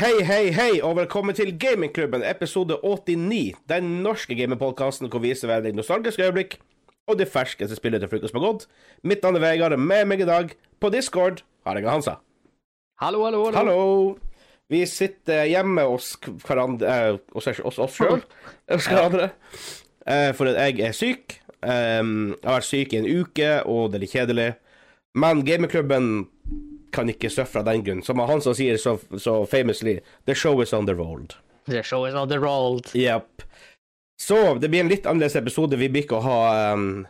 Hei, hei, hei, og velkommen til Gamingklubben, episode 89. Den norske gamingpodkasten hvor vi viser hverandre nostalgiske øyeblikk og de ferskeste spillene til frokost på godt. Mitt navn er Vegard, med meg i dag, på Discord, har jeg Hansa. Hallo, hallo, hallo. Hallo! Vi sitter hjemme hos hverandre eh, hos oss, oss, oss sjøl, hos hverandre, eh, for jeg er syk. Um, jeg har vært syk i en uke, og det er litt kjedelig. Men gamingklubben kan ikke surfe av den grunn. Som han som sier så, så famously The show is on the road. The show is on the road. Yep. Så det blir en litt annerledes episode. Vi blir ikke å ha um,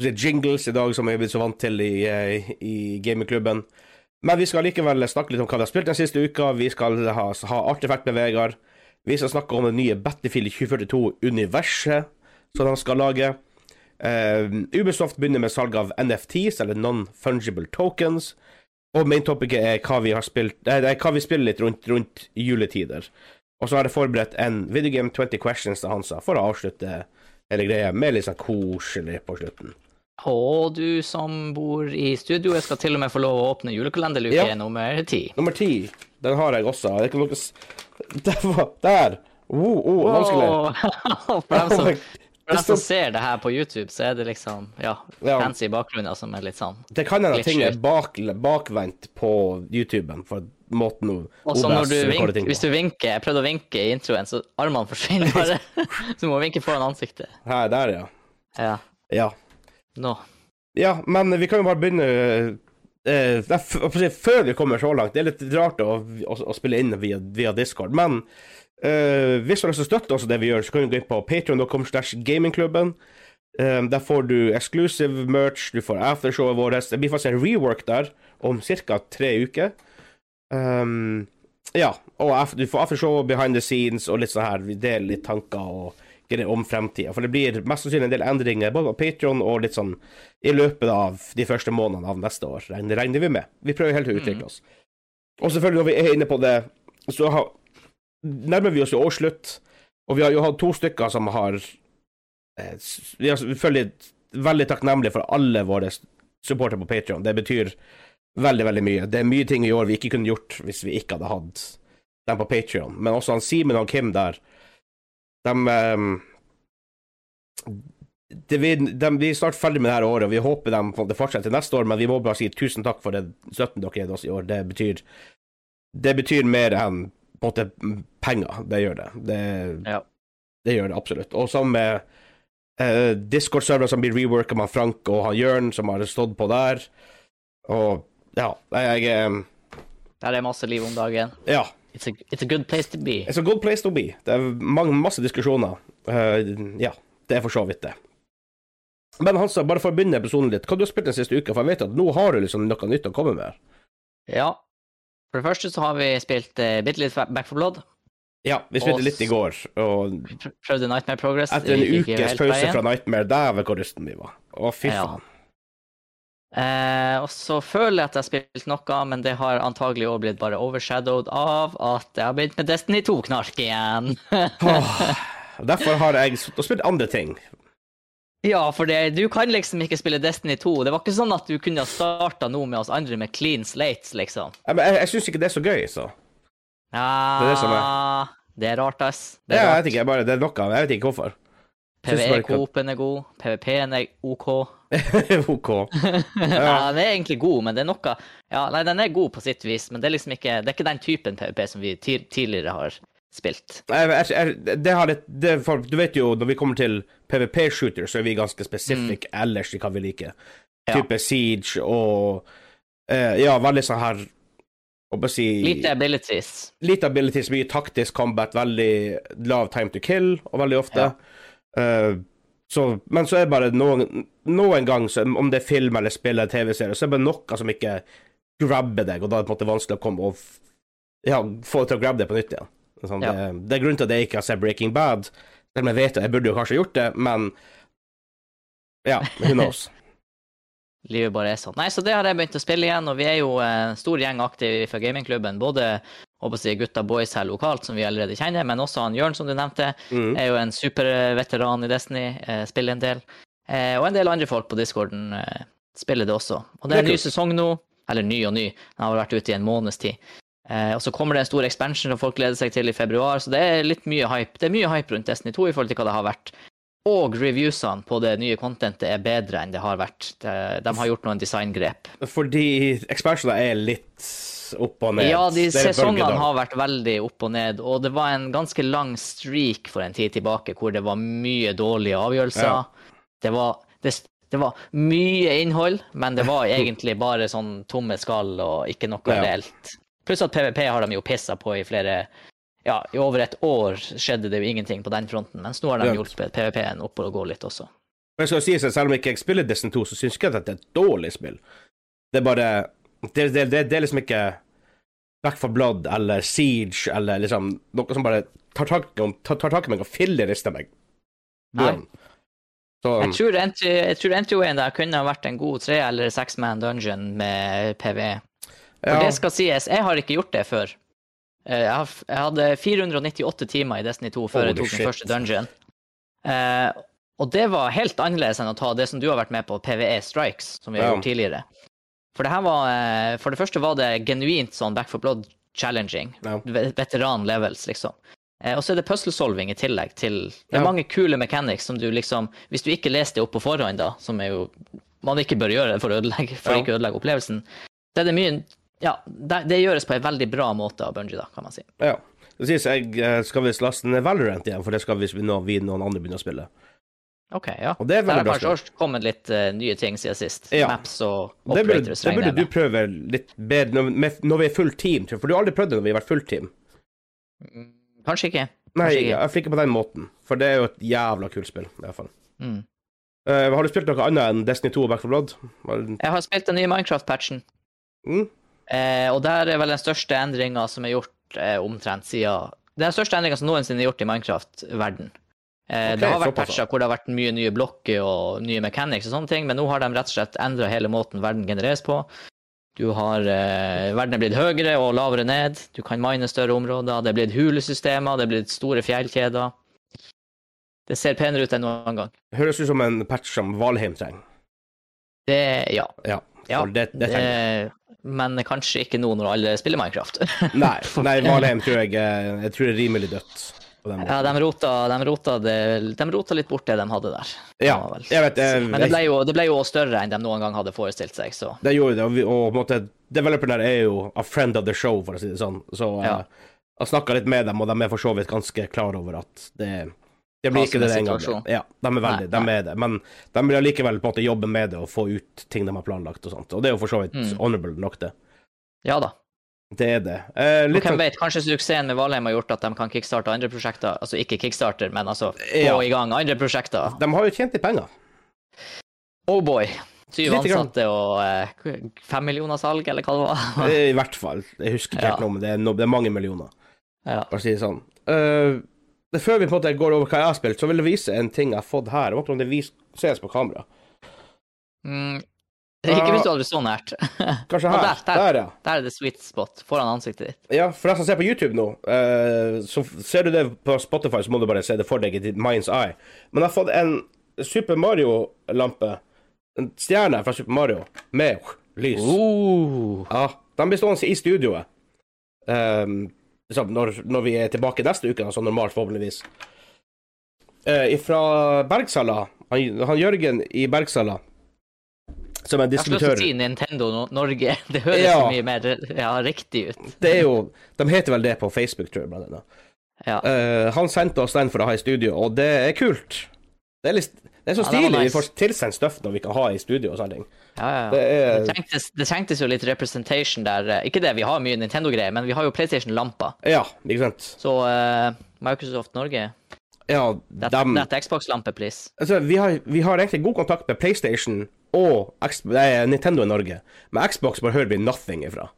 jingles i dag, som vi er blitt så vant til i, uh, i gamingklubben. Men vi skal likevel snakke litt om hva vi har spilt den siste uka. Vi skal ha, ha artefakt med Vegard. Vi skal snakke om det nye Battlefield 2042-universet som de skal lage. Uh, Ubisoft begynner med salg av NFTs, eller Non-Fungible Tokens. Og main topicet er hva vi har spilt Det er hva vi spiller litt rundt, rundt juletider. Og så har jeg forberedt en Videogame 20 Questions til Hansa for å avslutte hele greia med litt sånn koselig på slutten. Og du som bor i studio, jeg skal til og med få lov å åpne julekalenderluke Ja. nummer ti. Nummer ti, den har jeg også. Det kan lukkes Der. Oh, oh, vanskelig. Oh, For dem som, Det dem som ser det her på YouTube, så er det liksom ja, Ja. fancy bakgrunner som er litt sånn Det kan hende ting er bak, bakvendt på YouTuben, for måten OBS når du vink, ting hvis du vinker Jeg prøvde å vinke i introen, så armene forsvinner bare. så du må vinke foran ansiktet. Her, der, ja. Ja. Ja. Nå. Ja, men vi kan jo bare begynne eh, Før vi kommer så langt Det er litt rart å, å, å spille inn via, via Discord, men eh, hvis du har lyst til å støtte også det vi gjør, så kan du gå inn på patreon.com slash gamingklubben. Um, der får du exclusive merch, du får aftershowet vårt. Det blir faktisk en rework der om ca. tre uker. Um, ja, og du får aftershow, behind the scenes og litt sånn her. Vi deler litt tanker og greier om fremtida. For det blir mest sannsynlig en del endringer både på Patreon og litt sånn i løpet av de første månedene av neste år. Regner, regner vi med. Vi prøver helt til å utvikle oss. Og selvfølgelig, når vi er inne på det, så har, nærmer vi oss jo årsslutt. Og vi har jo hatt to stykker som har eh, Vi er selvfølgelig veldig takknemlige for alle våre supportere på Patreon. Det betyr veldig, veldig mye. Det er mye ting i år vi ikke kunne gjort hvis vi ikke hadde hatt dem på Patreon. Men også han Simen og Kim der, de, ehm, vi, de, vi er snart ferdig med dette året, og vi håper de fortsetter neste år, men vi må bare si tusen takk for det støtten dere har gitt oss i år. Det betyr, det betyr mer enn på en måte penger. Det gjør det. Det, Ja. det gjør det absolutt. Og sammen med eh, Discord-servere som blir reworka med Frank og han Jørn, som har stått på der. Og ja, jeg eh, Der er masse liv om dagen. Ja. It's a, it's a good place to be. It's a good place to be. Det er mange, masse diskusjoner. Uh, ja, det er for så vidt det. Men Hansa, bare for å begynne episoden litt, hva du har spilt den siste uka? For jeg vet at nå har du liksom noe nytt å komme med. Ja. For det første så har vi spilt uh, bitte litt Back for Blood. Ja, vi spilte litt i går, og Prøvde Nightmare Progress. etter en ukes pause veien. fra Nightmare, dæven hvor rusten vi var. Å, fy Ja. faen. Eh, og så føler jeg at jeg har spilt noe, men det har antagelig òg blitt bare overshadowed av at jeg har begynt med Destiny 2-knark igjen. oh, Derfor har jeg spilt andre ting. Ja, for det, du kan liksom ikke spille Destiny 2. Det var ikke sånn at du kunne ha starta noe med oss andre med clean slates, liksom. Jeg, jeg, jeg syns ikke det er så gøy, så. Ja, Det er det som Det er rart, ass. Det Jeg er rart. vet ikke, bare, det er noe. Jeg vet ikke hvorfor. PVE-coopen er god, PVP-en er OK. OK. Ja, den er egentlig god, men det er noe Ja, nei, den er god på sitt vis, men det er liksom ikke Det er ikke den typen PVP som vi tidligere har spilt. Jeg, jeg, det har et, det, for, du vet jo, når vi kommer til PVP-shooter, så er vi ganske spesifikke ellers i hva vi liker. Ja. Type Siege og eh, Ja, veldig sånn her si Lite abilities. Lite abilities, mye taktisk combat, veldig lav time to kill, og veldig ofte. Eh, så, men så er det bare noen, noen gang, så, om det er film eller spill eller TV-serie, så er det bare noe som ikke grabber deg, og da er det på en måte vanskelig å komme og ja, få til å grabbe det på nytt igjen. Sånn, Ja. det, det er grunnen til at jeg ikke har sett Breaking Bad. Selv om jeg vet at jeg burde jo kanskje gjort det, men ja, who knows. Livet bare er sånn. Nei, så det har jeg begynt å spille igjen, og vi er jo en stor gjeng aktiv fra gamingklubben. Både håper å si, gutta boys her lokalt, som vi allerede kjenner, men også han Jørn, som du nevnte, Mm. er jo en superveteran i Destiny, eh, spiller en del. Eh, og en del andre folk på discorden eh, spiller det også. Og det Det er er en ny sesong nå, eller ny og ny, den har vært ute i en måneds tid. Eh, og så kommer det en stor expansion som folk gleder seg til i februar, så det er litt mye hype. Det er mye hype rundt Destiny 2 i forhold til hva det har vært. Og reviewsene på det nye contentet er bedre enn det har vært. De, har gjort noen designgrep. Fordi expansioner er litt opp og ned. Ja, de sesongene har vært veldig opp og ned, og det var en ganske lang streak for en tid tilbake hvor det var mye dårlige avgjørelser. Ja. Det, var, det, det var mye innhold, men det var egentlig bare sånn tomme skall og ikke noe Ja. reelt. Pluss at PVP har de jo pissa på i flere Ja, i over et år skjedde det jo ingenting på den fronten, mens nå har de hjulpet PVP-en opp og gå litt også. Men skal si at selv om ikke jeg spiller Destiny 2, så syns jeg ikke at det er et dårlig spill. Det er bare Det, det, det, det er liksom ikke Back for Blood eller Siege eller liksom noe som bare tar tak, tar, tar tak i meg og fillerister meg. Nei. Så Jeg tror, entry, jeg tror entrywayen der kunne ha vært en god tre- eller seks-man dungeon med PVE. For det skal sies, jeg har ikke gjort det før. Eh, Jeg, har, jeg hadde 498 timer i Destiny 2 før Holy jeg tok shit. den første dungeon. Eh, og det var helt annerledes enn å ta det som du har vært med på, PVE Strikes, som vi har gjort tidligere. For det her var eh, For det første var det genuint sånn Back for Blood challenging. Ja. Veteran levels, liksom. Eh, og så er det puzzle solving i tillegg til Det er Ja. mange kule mechanics som du liksom Hvis du ikke leser det opp på forhånd, da, som er jo man ikke bør gjøre for å ødelegge, for Ja. ikke ødelegge opplevelsen, så er det mye Ja, det, det gjøres på en veldig bra måte av Bungie, da, kan man si. ja. Det sies jeg eh, skal visst laste ned Valorant igjen, for det skal vi nå vi noen andre begynne å spille. OK, ja. Og det er veldig bra. Det har kanskje også kommet litt uh, nye ting siden sist. Ja. Maps og Det burde, operators, det burde du prøve litt bedre når, med, når vi er full team, tror jeg. for du har aldri prøvd det når vi har vært full team. Mm, Kanskje ikke. Nei, ikke. jeg fikk ikke på den måten, for det er jo et jævla kult spill, i hvert fall. Mm. Uh, har du spilt noe annet enn Destiny 2 og Back for Blood? Jeg har spilt den nye Minecraft-patchen, Mm? Eh, og der er vel den største endringa som er gjort eh, omtrent siden den største endringa som noensinne er gjort i Minecraft-verden. Eh, okay, det har vært patcher hvor det har vært mye nye blokker og nye mechanics og sånne ting, men nå har de rett og slett endra hele måten verden genereres på. Du har eh, Verden er blitt høyere og lavere ned. Du kan mine større områder. Det er blitt hulesystemer, det er blitt store fjellkjeder. Det ser penere ut enn noen gang. Høres ut som en patch som Valheim trenger. Det Ja. Ja, ja for det, det trenger det, men kanskje ikke nå når alle spiller Minecraft. Nei, nei, Valheim tror jeg er- Jeg tror det er rimelig dødt. ja, de rota, de, rota det, de rota litt bort det de hadde der. Ja, jeg vet jeg, Men det ble, jo, det ble jo større enn de noen gang hadde forestilt seg, så Det gjorde det, og, vi, og på en måte Developeren der er jo a friend of the show, for å si det sånn. Så Ja. jeg, jeg snakka litt med dem, og de er for så vidt ganske klar over at det det blir ikke det den gangen. Ja, de er veldig, Nei, de er det. Men de vil allikevel på en måte jobbe med det og få ut ting de har planlagt og sånt. Og det er jo for så vidt Mm. honorable nok, det. ja da. Det er det. Eh, Og litt hvem sånn- vet, kanskje suksessen med Valheim har gjort at de kan kickstarte andre prosjekter. Altså ikke kickstarter, men altså få Ja. i gang andre prosjekter. De har jo tjent litt penger. Oh boy. Syv ansatte og eh, fem millioner salg, eller hva det var. I hvert fall. Jeg husker ikke helt Ja. nå, men det er, no, det er mange millioner. ja. Å si det sånn. Eh, det før vi på en måte går over hva jeg har spilt, så vil jeg vise en ting jeg har fått her. Jeg vet ikke om det vis ses på kamera. mm, ikke hvis du hadde så nært. Kanskje her. der, der. der, ja. Der er det sweet spot foran ansiktet ditt. Ja, for deg som ser på YouTube nå, eh, så ser du det på Spotify, så må du bare se det for deg i ditt mind's eye. Men jeg har fått en Super Mario-lampe, en stjerne fra Super Mario, med lys. Uh, Ja, de blir stående i studioet. Um, liksom, når, når vi er tilbake neste uke, sånn normalt, forhåpentligvis. Uh, fra Bergsala, han, han Jørgen i Bergsala, som er distributør. jeg skal si Nintendo Norge. Det høres Ja. mye mer ja, riktig ut. Det er jo De heter vel det på Facebook, tror jeg, blant annet. Ja. Uh, han sendte oss den for å ha i studio, og det er kult. Det er, litt, det er så Ja, stilig. nice. Vi får tilsendt stuff når vi kan ha i studio og sånne ting. Ja, ja. Det Det, er trengtes, det trengtes jo litt representation der. eh, Ikke det, vi har mye Nintendo-greier, men vi har jo PlayStation-lamper. Ja, ikke sant. Så uh, Microsoft Norge, Ja, that, dem that Xbox-lampe, please. altså, vi, har, vi har egentlig god kontakt med PlayStation og X, nei, Nintendo i Norge. men Xbox bare hører vi nothing ifra.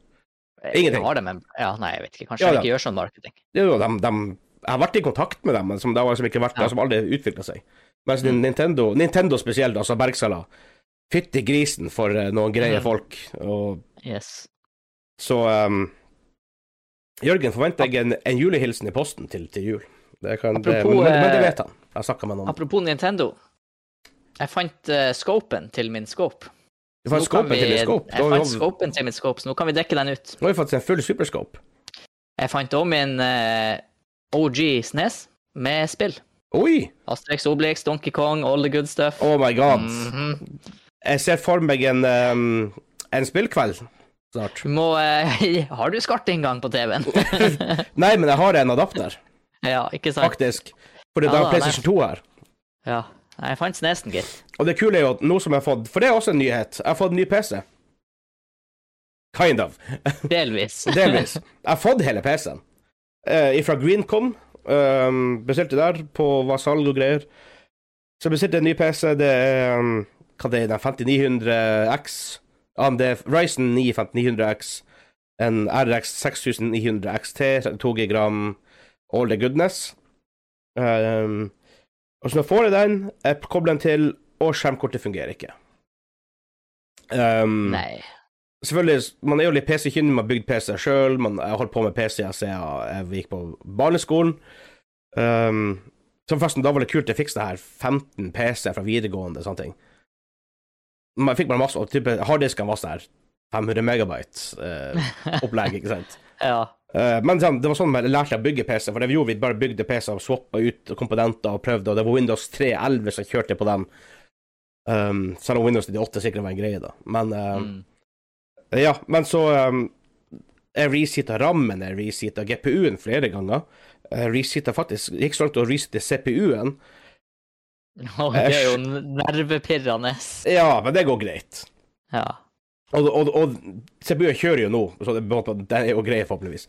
Ingenting. Har det, men, ja, nei, jeg vet ikke. Kanskje Ja, de ikke gjør sånn marketing. Jo de, de, jeg har vært i kontakt med dem, men som, det har liksom ikke vært, Ja. har aldri utvikla seg. Mens Mm. Nintendo, Nintendo spesielt, altså Bergsala Fytti grisen for eh, noen greie Mhm. folk. Og Yes. Så um, Jørgen forventer jeg en, en julehilsen i posten til, til jul. Det kan, Apropos, men, men, men det eh, vet han. Jeg snakka med noen. Apropos Nintendo. Jeg fant uh, scopen til min scope. Du fant scopen til min scope. Jeg fant scopen til min scope, så nå kan vi dekke den ut. nå har vi faktisk en full superscope. Jeg fant òg min uh, OG Snes med spill. Oi! Asterix, Obelix, Donkey Kong, all the good stuff. Oh my god. Mhm. Jeg ser for meg en, um, en spillkveld snart. Du må uh, Har du skartinngang på TV-en? Nei, men jeg har en adapter, ja, ikke sant? faktisk. For det Ja, er PlayStation 2 her. Ja. Jeg fant Snesen, gitt. Og det kule er jo at nå som jeg har fått For det er også en nyhet. Jeg har fått en ny PC. Kind of. Delvis. Delvis. Jeg har fått hele PC-en. Uh, fra Greencom. Um, bestilte der på var salg og greier. Så bestilte jeg en ny PC. Det er um, hva det er, den 5900X. AMD Ryzen 9 5900X. En RX 6900 XT, 2 gram, all the goodness. Um, og så jeg får jeg den, jeg kobler den til, og skjermkortet fungerer ikke. Um, Nei. Selvfølgelig, man er jo litt PC-kyndig, man har bygd PC sjøl. Jeg har holdt på med PC siden jeg gikk på barneskolen. Um, så forresten, da var det kult jeg fikk det her 15 PC fra videregående sånne ting. Man fikk bare masse, type harddisken var sånn her 500 megabyte eh, opplegg, ikke sant. Ja. Uh, men sånn, det var sånn jeg lærte å bygge PC, for det vi gjorde, vi bare bygde PC og swappa ut komponenter og prøvde, og det var Windows 3.11 som kjørte på dem. Um, selv om Windows 98 sikkert var en greie, da. Men uh, Mm. Ja, men så um, Jeg resita rammen, jeg resita GPU-en flere ganger. Jeg resita faktisk Gikk så langt å resete CPU-en. Og det er jo nervepirrende. Ja, men det går greit. Ja. Og, og, og CPU-en kjører jo nå, så det, det er jo greit, forhåpentligvis.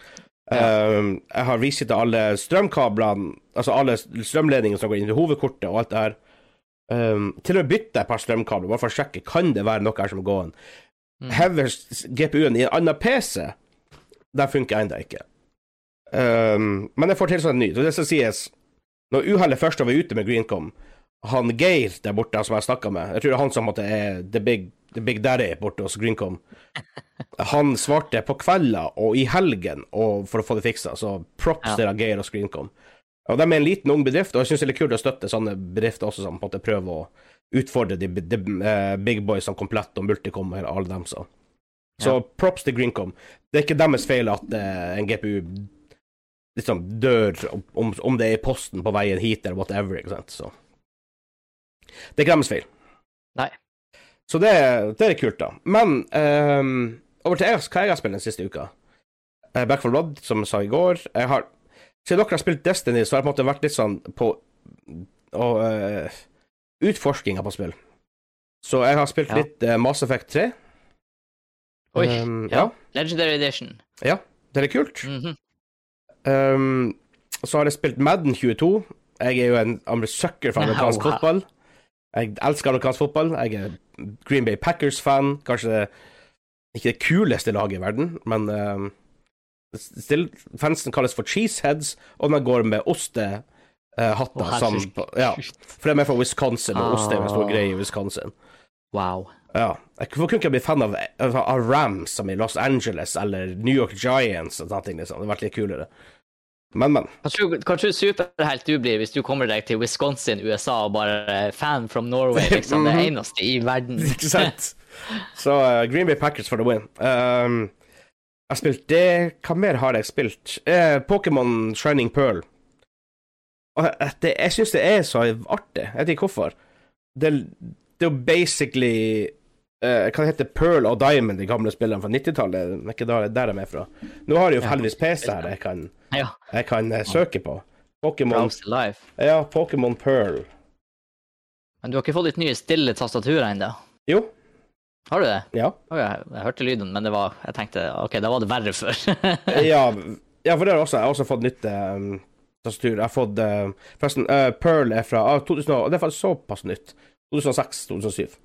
Um, jeg har resita alle strømkablene, altså alle strømledningene som går inn i hovedkortet og alt det her. Um, til og med bytte et par strømkabler, bare for å sjekke kan det være noe her som går an. Mm. Hever GPU-en i en annen PC, den funker ennå ikke. Um, men jeg får tilsvarende ny. Så det skal sies, når uhellet først var ute med Greencom, han Geir der borte som jeg snakka med, jeg tror det er han som måtte er the big, the big daddy borte hos Greencom, han svarte på kvelder og i helgen og for å få det fiksa, så props til ja. Geir hos Greencom. Og de er en liten, ung bedrift, og jeg syns det er litt kult å støtte sånne bedrifter også, som på en måte prøver å utfordre de, de, eh, big boys som Komplett og Multicom og alle dem, så. Så Ja. props til Greencom. Det er ikke deres feil at uh, en GPU liksom dør om, om det er i posten på veien hit eller whatever, ikke sant, så. Det er ikke deres feil. Nei. Så det, det er kult, da. Men um, over til hva jeg har spilt den siste uka. Uh, Back for Blood, som jeg sa i går. Jeg har, siden dere har spilt Destiny, så har jeg på en måte vært litt sånn på og, uh, utforskinga på spill. Så jeg har spilt Ja. litt uh, Mass Effect 3. Oi. Um, ja. ja. Legendary Edition. Ja, Det er kult. kult. -hmm. Um, så har jeg spilt Madden 22. Jeg er jo en sucker for amerikansk Wow. fotball. Jeg elsker amerikansk fotball. Jeg er Green Bay Packers-fan. Kanskje ikke det kuleste laget i verden, men um, still, fansen kalles for cheeseheads, og de går med ostehatter. oh, sammen på ja, for de er fra Wisconsin, og ost er en stor Ah. greie i Wisconsin. Wow. Ja. Hvorfor kunne ikke bli fan av, av, Rams som i Los Angeles, eller New York Giants og sånne ting. Liksom. Det hadde vært litt kulere. Men, men. Kanskje, du superhelt du blir hvis du kommer deg til Wisconsin, USA, og bare fan from Norway, liksom? Det Mhm. eneste i verden. Ikke sant? Så uh, Green Bay Packers for the win. Um, jeg har spilt det Hva mer har jeg spilt? Eh, Pokémon Shining Pearl. Det, jeg syns det er så artig. Jeg vet ikke hvorfor. Det, det er jo basically uh, Hva heter Pearl og Diamond, de gamle spillene fra 90-tallet. Det er ikke der, der de er fra. Nå har jeg jo Ja. heldigvis PC her jeg kan, jeg kan uh, søke på. Pokémon Ja, Pokémon Pearl. Men du har ikke fått ditt nye stille tastatur ennå? Jo, Har du det? ja. Okay, jeg, hørte lyden, men det var, jeg tenkte OK, da var det verre før. ja, ja, for det har også, jeg har også fått nytt um, tastatur. Jeg har fått uh, Forresten, uh, Pearl er fra uh, 2000, og Det er faktisk såpass nytt. 2006-2007.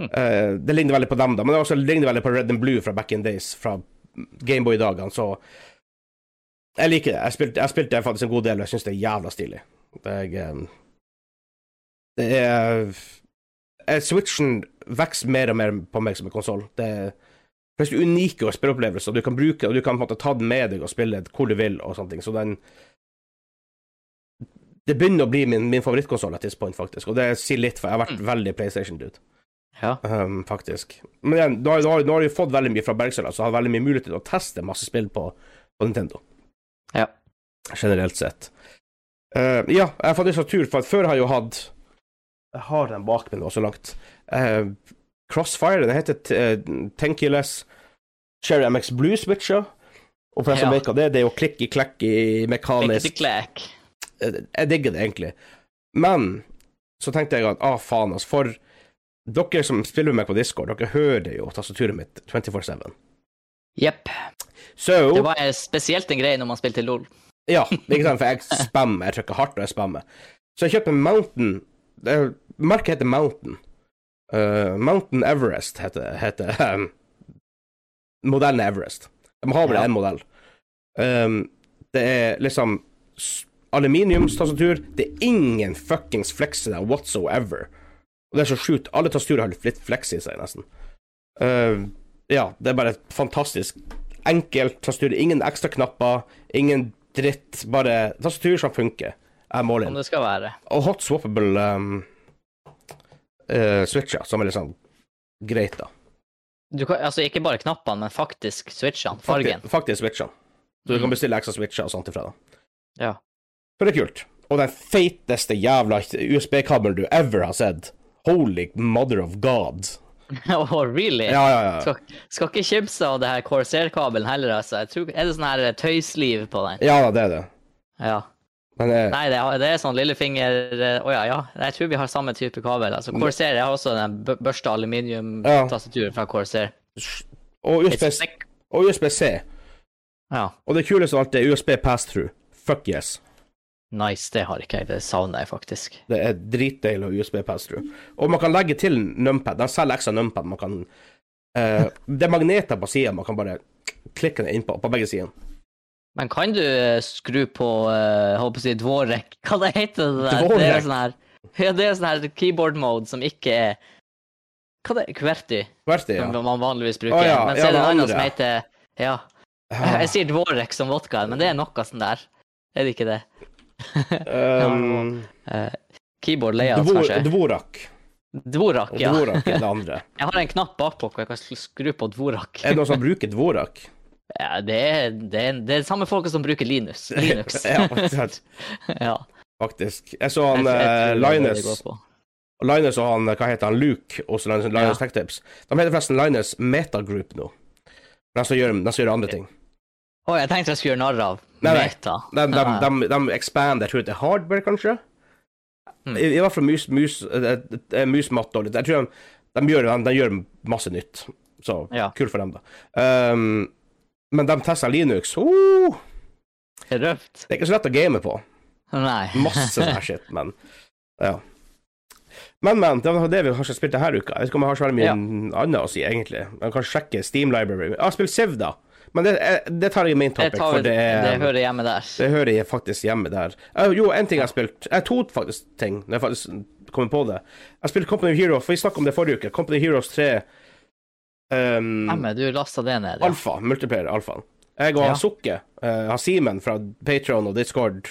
Mm. Uh, det ligner veldig på dem, da, men det også ligner veldig på Red and Blue fra back in days, fra Gameboy-dagene, så Jeg liker det. Jeg spilte, jeg spilte faktisk en god del, og jeg syns det er jævla stilig. Det er, um, det er eh, Switchen vokser mer og mer på meg som en konsoll. Det er flest unike spilleopplevelser, du kan bruke og du kan på en måte ta den med deg og spille hvor du vil, og sånne ting. Så den Det begynner å bli min, min favorittkonsoll at this point, faktisk. Og det sier litt, for jeg har vært veldig PlayStation-dude, ja. um, faktisk. Men igjen, nå har, nå har, jeg fått veldig mye fra Bergsøla, så jeg har veldig mye mulighet til å teste masse spill på, på Nintendo. Ja. Generelt sett. Uh, ja, jeg har fått litt sånn tur, for at før har jeg jo hatt Jeg har den bak meg nå, så langt. Uh, Crossfire, den heter uh, Tenkeyless Cherry MX Blue Switcher. Og for deg som Ja. vet hva det er, det er jo klikki-klekki mekanisk Klikkety-klekk. Eh, Jeg digger det egentlig. Men så tenkte jeg at ah, faen, altså, for dere som spiller med meg på Discord, dere hører jo tastaturet mitt 24-7. Jepp. So, Det var spesielt en greie når man spilte LOL. Ja, ikke sant, for jeg spammer, jeg trykker hardt og jeg spammer. Så jeg kjøpte en Mountain det- Merket heter Mountain. Uh, Mountain Everest heter, heter um, modellen er Everest. De har Ja. én modell. Um, det er liksom aluminiumstastatur. Det er ingen fuckings flex i det whatsoever. Og det er så sjukt. Alle tastaturer har litt flex i seg, nesten. Uh, ja, det er bare et fantastisk enkelt tastatur. Ingen ekstra knapper, ingen dritt. Bare tastatur som funker. er målet. Om det skal være. Og hot swappable um, uh, switcher, som er litt sånn greit, da. Du kan, altså ikke bare knappene, men faktisk switchene. Fargen. Faktisk, faktisk switchene. Så du kan Mhm. bestille ekstra switcher og sånt ifra, da. Ja. For det er kult. Og den feiteste jævla USB-kabelen du ever har sett. Holy mother of god. oh, really? Ja, ja, ja. Skal, skal ikke kimse av det her Corsair-kabelen heller, altså. Jeg tror, er det sånn her tøysliv på den? Ja det er det. Ja. Men eh, Nei, det det er sånn lillefinger Å ja, ja. Jeg tror vi har samme type kabel. Altså, Corsair jeg har også den børsta børsta ja. fra Corsair. og USB-C. og USB-C. Ja. Og det kuleste av alt er USB pass-through. Fuck yes. Nice, det har ikke jeg. Det savner jeg faktisk. Det er dritdeilig å ha USB pass-through. Og man kan legge til numpad. De selger ekstra numpad. Man kan uh, Det er magneter på sida. Man kan bare klikke det innpå på begge sider. Men kan du eh, skru på uh, håper på å si dvorek? Hva det heter det der? Det Dvorek? er sånn her ja, det er sånn her keyboard mode som ikke er Hva det er QWERTY, Kverti, ja. som man vanligvis bruker. Oh, ja, Men ja, så er det det en annen som heter Ja. Jeg sier dvorek som vodka, men det er noe sånn der. Er det ikke det? Um, keyboard layout, dvor, kanskje? dvorak. Dvorak, ja. Dvorak er det andre. Jeg har en knapp bakpå hvor jeg kan skru på dvorak. Er det noen som bruker dvorak? Ja, det er, det er, det er samme folket som bruker Linus. Linux. ja, faktisk. ja. faktisk. Jeg så han Jeg- eh, Linus. Linus og han, hva heter han, Luke, også Linus, Linus Ja. Tech Tips. De heter forresten Linus Metagroup nå. De som gjør, de som gjør andre ting. Å, jeg tenkte jeg skulle gjøre narr av Nei, nei. Meta. De, de, de, de expander, jeg tror det er hardware, kanskje? Mm. I, I hvert fall mus, mus, uh, eh, musmatte og litt. Jeg tror de, de, gjør, de, gjør masse nytt. Så Ja. kult for dem, da. Um, men de tester Linux. Oh, Røft. det er ikke så lett å game på. Nei. Masse sånn shit, men ja. Men, men, det var det vi har spilt denne uka. Jeg vet ikke om jeg har så mye Ja. annet å si, egentlig. Jeg kan sjekke Steam Library. Jeg har spilt Siv, da. Men det, er- det tar jeg i Det, topic, tar, for det, er, det hører hjemme der. det hører jeg faktisk hjemme der. Eh, jo, en ting jeg har spilt Jeg to faktisk ting, når jeg faktisk kommer på det. Jeg spilte Company of Heroes, for vi snakket om det forrige uke. Company of Heroes 3 um, Hjemme, du lasta det ned. Ja. Alfa, multiplayer alfaen. Jeg og Ja. Sukke, uh, har Simen fra Patron og Discord,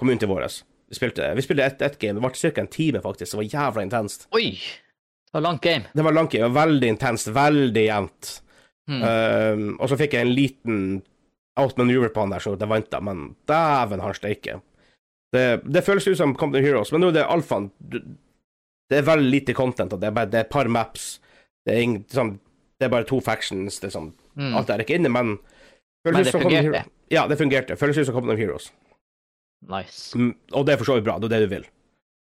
community vår. Vi spilte, vi spilte ett et game. Det varte ca. en time, faktisk. Det var jævla intenst. Oi! Det var langt game. Det var langt game, veldig intenst, veldig jevnt. Mm. Um, og så fikk jeg en liten outmaneuver på han der, så det vant jeg, men dæven han steike. Det, det føles ut som Company Heroes, men nå er det alfaen. Det er veldig lite content, og det er bare det er et par maps. Det er, ingen, liksom, det er bare to factions, det sånn, Mm. alt er ikke inne, men Men det fungerte. Ja, det fungerte. Føles ut som Compton Heroes. Nice. Mm, og det er for så vidt bra, det er det du vil.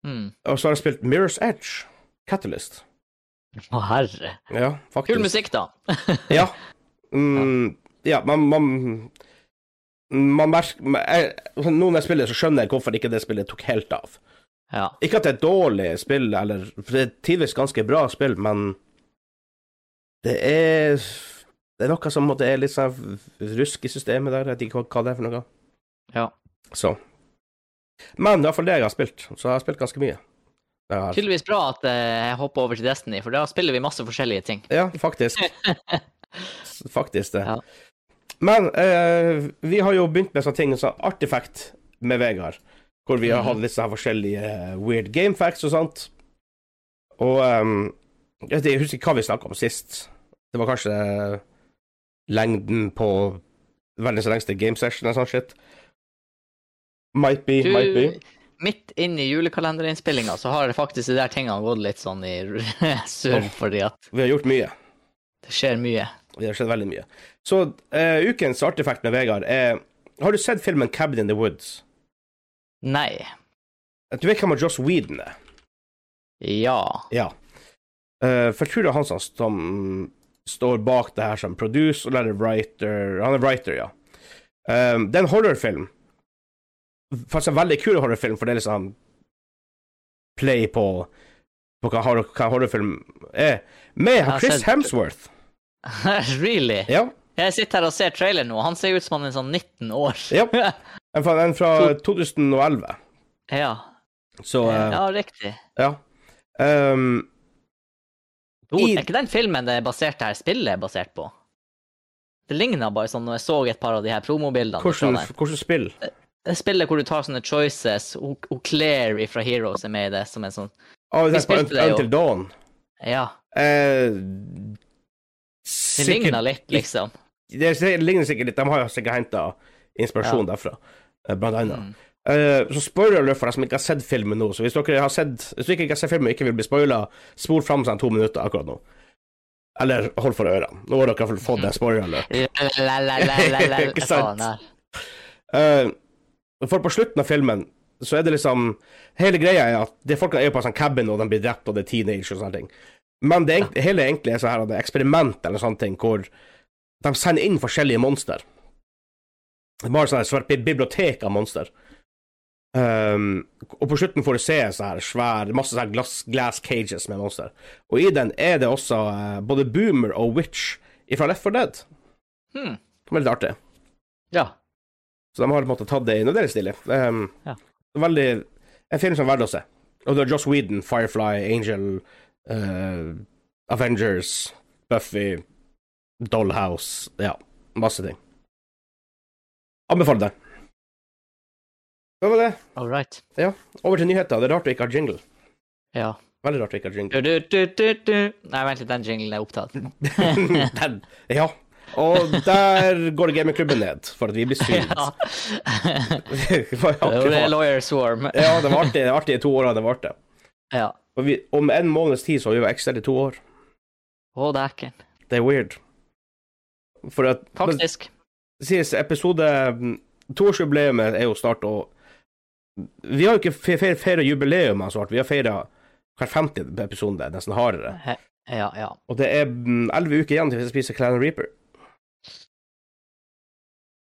Mm. Og så har jeg spilt Mirror's Edge, Catalyst. Å, herre. Ja, faktisk. Kul musikk, da. Ja. Mm, ja, man, man man merker jeg, Nå når jeg spiller, så skjønner jeg hvorfor ikke det spillet tok helt av. Ja. Ikke at det er dårlig spill, eller for det er tidvis ganske bra spill, men det er Det er noe som måtte, er litt sånn rusk i systemet der. Jeg vet ikke hva, det er for noe. ja. Så. Men iallfall det jeg har spilt, så jeg har spilt ganske mye. Jeg har, Tydeligvis bra at eh, jeg hopper over til Destiny, for da spiller vi masse forskjellige ting. ja, faktisk. faktisk det. Ja. Men eh, vi har jo begynt med sånne ting som Artifact med Vegard, hvor vi har Mhm. hatt litt sånne forskjellige eh, weird game facts og sånt. Og um, jeg husker ikke hva vi snakka om sist. Det var kanskje lengden på verdens lengste game session eller sånn shit. Might be, Du, might be. Midt inn i julekalenderinnspillinga så har faktisk de der tingene gått litt sånn i surr, fordi at Vi har gjort mye. det skjer mye. Det har skjedd veldig mye. Så uh, ukens artefakt med Vegard er Har du sett filmen 'Cabin in the Woods'? Nei. Du vet hvem Joss Whedon er? Ja. Ja. Uh, for jeg tror det er han som, som står bak det her som producer eller writer Han er writer, ja. Um, det er en horrorfilm. Faktisk en veldig kul horrorfilm, for det er liksom play på, på hva, horror, hva horrorfilm er. Med Chris Hemsworth. really? Ja. Jeg sitter her og ser trailer nå. Han ser ut som han er sånn 19 år. Ja. En fra, en fra 2011. ja. Så uh, ja, riktig. ja. Um, Do, I- er ikke den filmen det er basert her spillet er basert på? Det ligner bare sånn når jeg så et par av de her promobildene. hvordan, hvordan spill? Det spillet hvor du tar sånne choices, og, og Claire fra Heroes er med i det som en sånn Ah, Vi det er på. Until Dawn. Ja, Eh, det ligner litt, liksom. Det det ligner sikkert litt. De har sikkert henta inspirasjon derfra, eh, blant annet. Mm. Uh, så spoiler alert for deg som ikke har sett filmen nå. Så hvis dere har sett Hvis dere ikke har sett filmen og ikke vil bli spoila, spol fram seg to minutter akkurat nå. Eller hold for ørene. Nå har dere fått en spoiler alert. Ikke sant? Eh, for på slutten av filmen så er det liksom Hele greia er at de folka er på en sånn cabin, og de blir drept, og det er teenage og sånne ting. Men det ja. hele egentlig er sånn her det er eksperiment eller sånne ting hvor de sender inn forskjellige monster. Det er Bare sånn svært bibliotek av monster. Um, og på slutten får du se sånn her svær Masse sånn glass, glass cages med monster. Og i den er det også uh, både Boomer og Witch fra Left for Dead. Hmm. Det er veldig artig. Ja. Så de har på en måte tatt det inn, og det er stilig. Um, Ja. Veldig En film som er verdt å se. Og det er Joss Whedon, Firefly, Angel, uh, Avengers, Buffy, Dollhouse Ja, masse ting. Anbefaler det. Det var det? All right. Ja. Over til nyheter. Det er rart vi ikke har jingle. Ja. Veldig rart vi ikke har jingle. Du, du, du, du, du. Nei, vent litt, den jinglen er opptatt. Den, ja. Og der går gamingklubben ned, for at vi blir synt. Ja. Det er Lawyer Swarm. Ja, det var artig, i to år, det varte. Ja. Og vi, om en måneds tid så har vi vært ekstra i to år. Å, dæken. Det er weird. For at Faktisk. Sies episode Toårsjubileet er jo snart, og vi har jo ikke fe- fe- feira jubileum så hardt. Vi har feira hver 50. episode, nesten hardere. Ja, ja. Og det er mm, elleve uker igjen til vi skal spise Clan Reaper.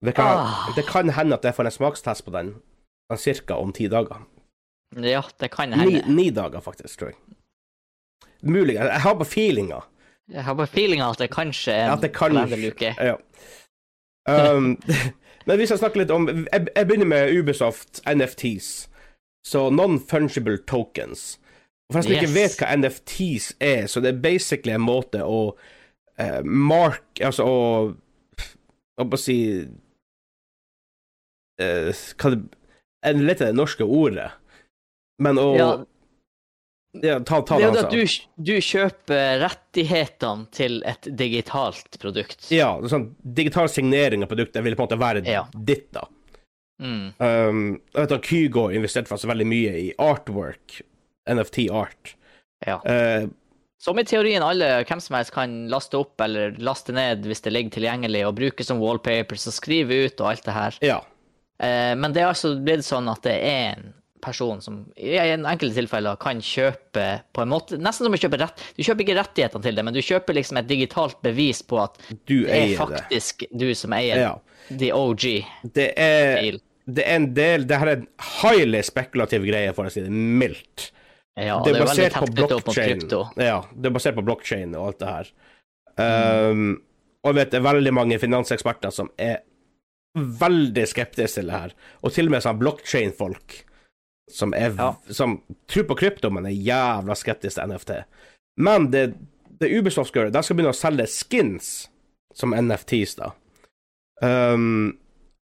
Det kan, Ah. det kan hende at jeg får en smakstest på den ca. om ti dager. Ja, det kan hende. ni dager, faktisk, tror jeg. Mulig. Jeg har bare feelinga. Jeg har bare feelinga at det kanskje er en kalenderluke. Ja. Um, men vi skal snakke litt om Jeg, jeg begynner med Ubisoft NFTs. Så Non-fungible tokens. Og For de som ikke vet hva NFTs er, så det er basically en måte å uh, mark Altså å Hva skal jeg si Hva det Jeg leter det norske ordet, men å Ja, ja, ta, ta det er jo at sa. du, du kjøper rettighetene til et digitalt produkt. Ja, sånn digital signering av produktet vil på en måte være Ja. ditt, da. Mm. Um, jeg vet at Kygo investerte faktisk veldig mye i artwork, NFT-art. ja. Uh, Som i teorien alle, hvem som helst kan laste opp eller laste ned hvis det ligger tilgjengelig, og bruke som wallpapers og skrive ut og alt det her. ja. Eh, men det er altså blitt sånn at det er en person som i enkelte tilfeller kan kjøpe på en måte Nesten som å kjøpe rett Du kjøper ikke rettighetene til det, men du kjøper liksom et digitalt bevis på at Du det er faktisk det. du som eier Ja. the OG. Det er, Deal. det er en del Det her er en highly spekulativ greie, for å si det mildt. Ja, det det er er veldig basert på blockchain. Ja, det er basert på blockchain og alt det her. Um, og jeg vet det er veldig mange finanseksperter som er veldig skeptisk til det her. Og til og med sånn blockchain-folk som, er, Ja. som tror på krypto, men er jævla skeptisk til NFT. Men det, det Ubisoft skal gjøre, de skal begynne å selge skins som NFTs, da. Um,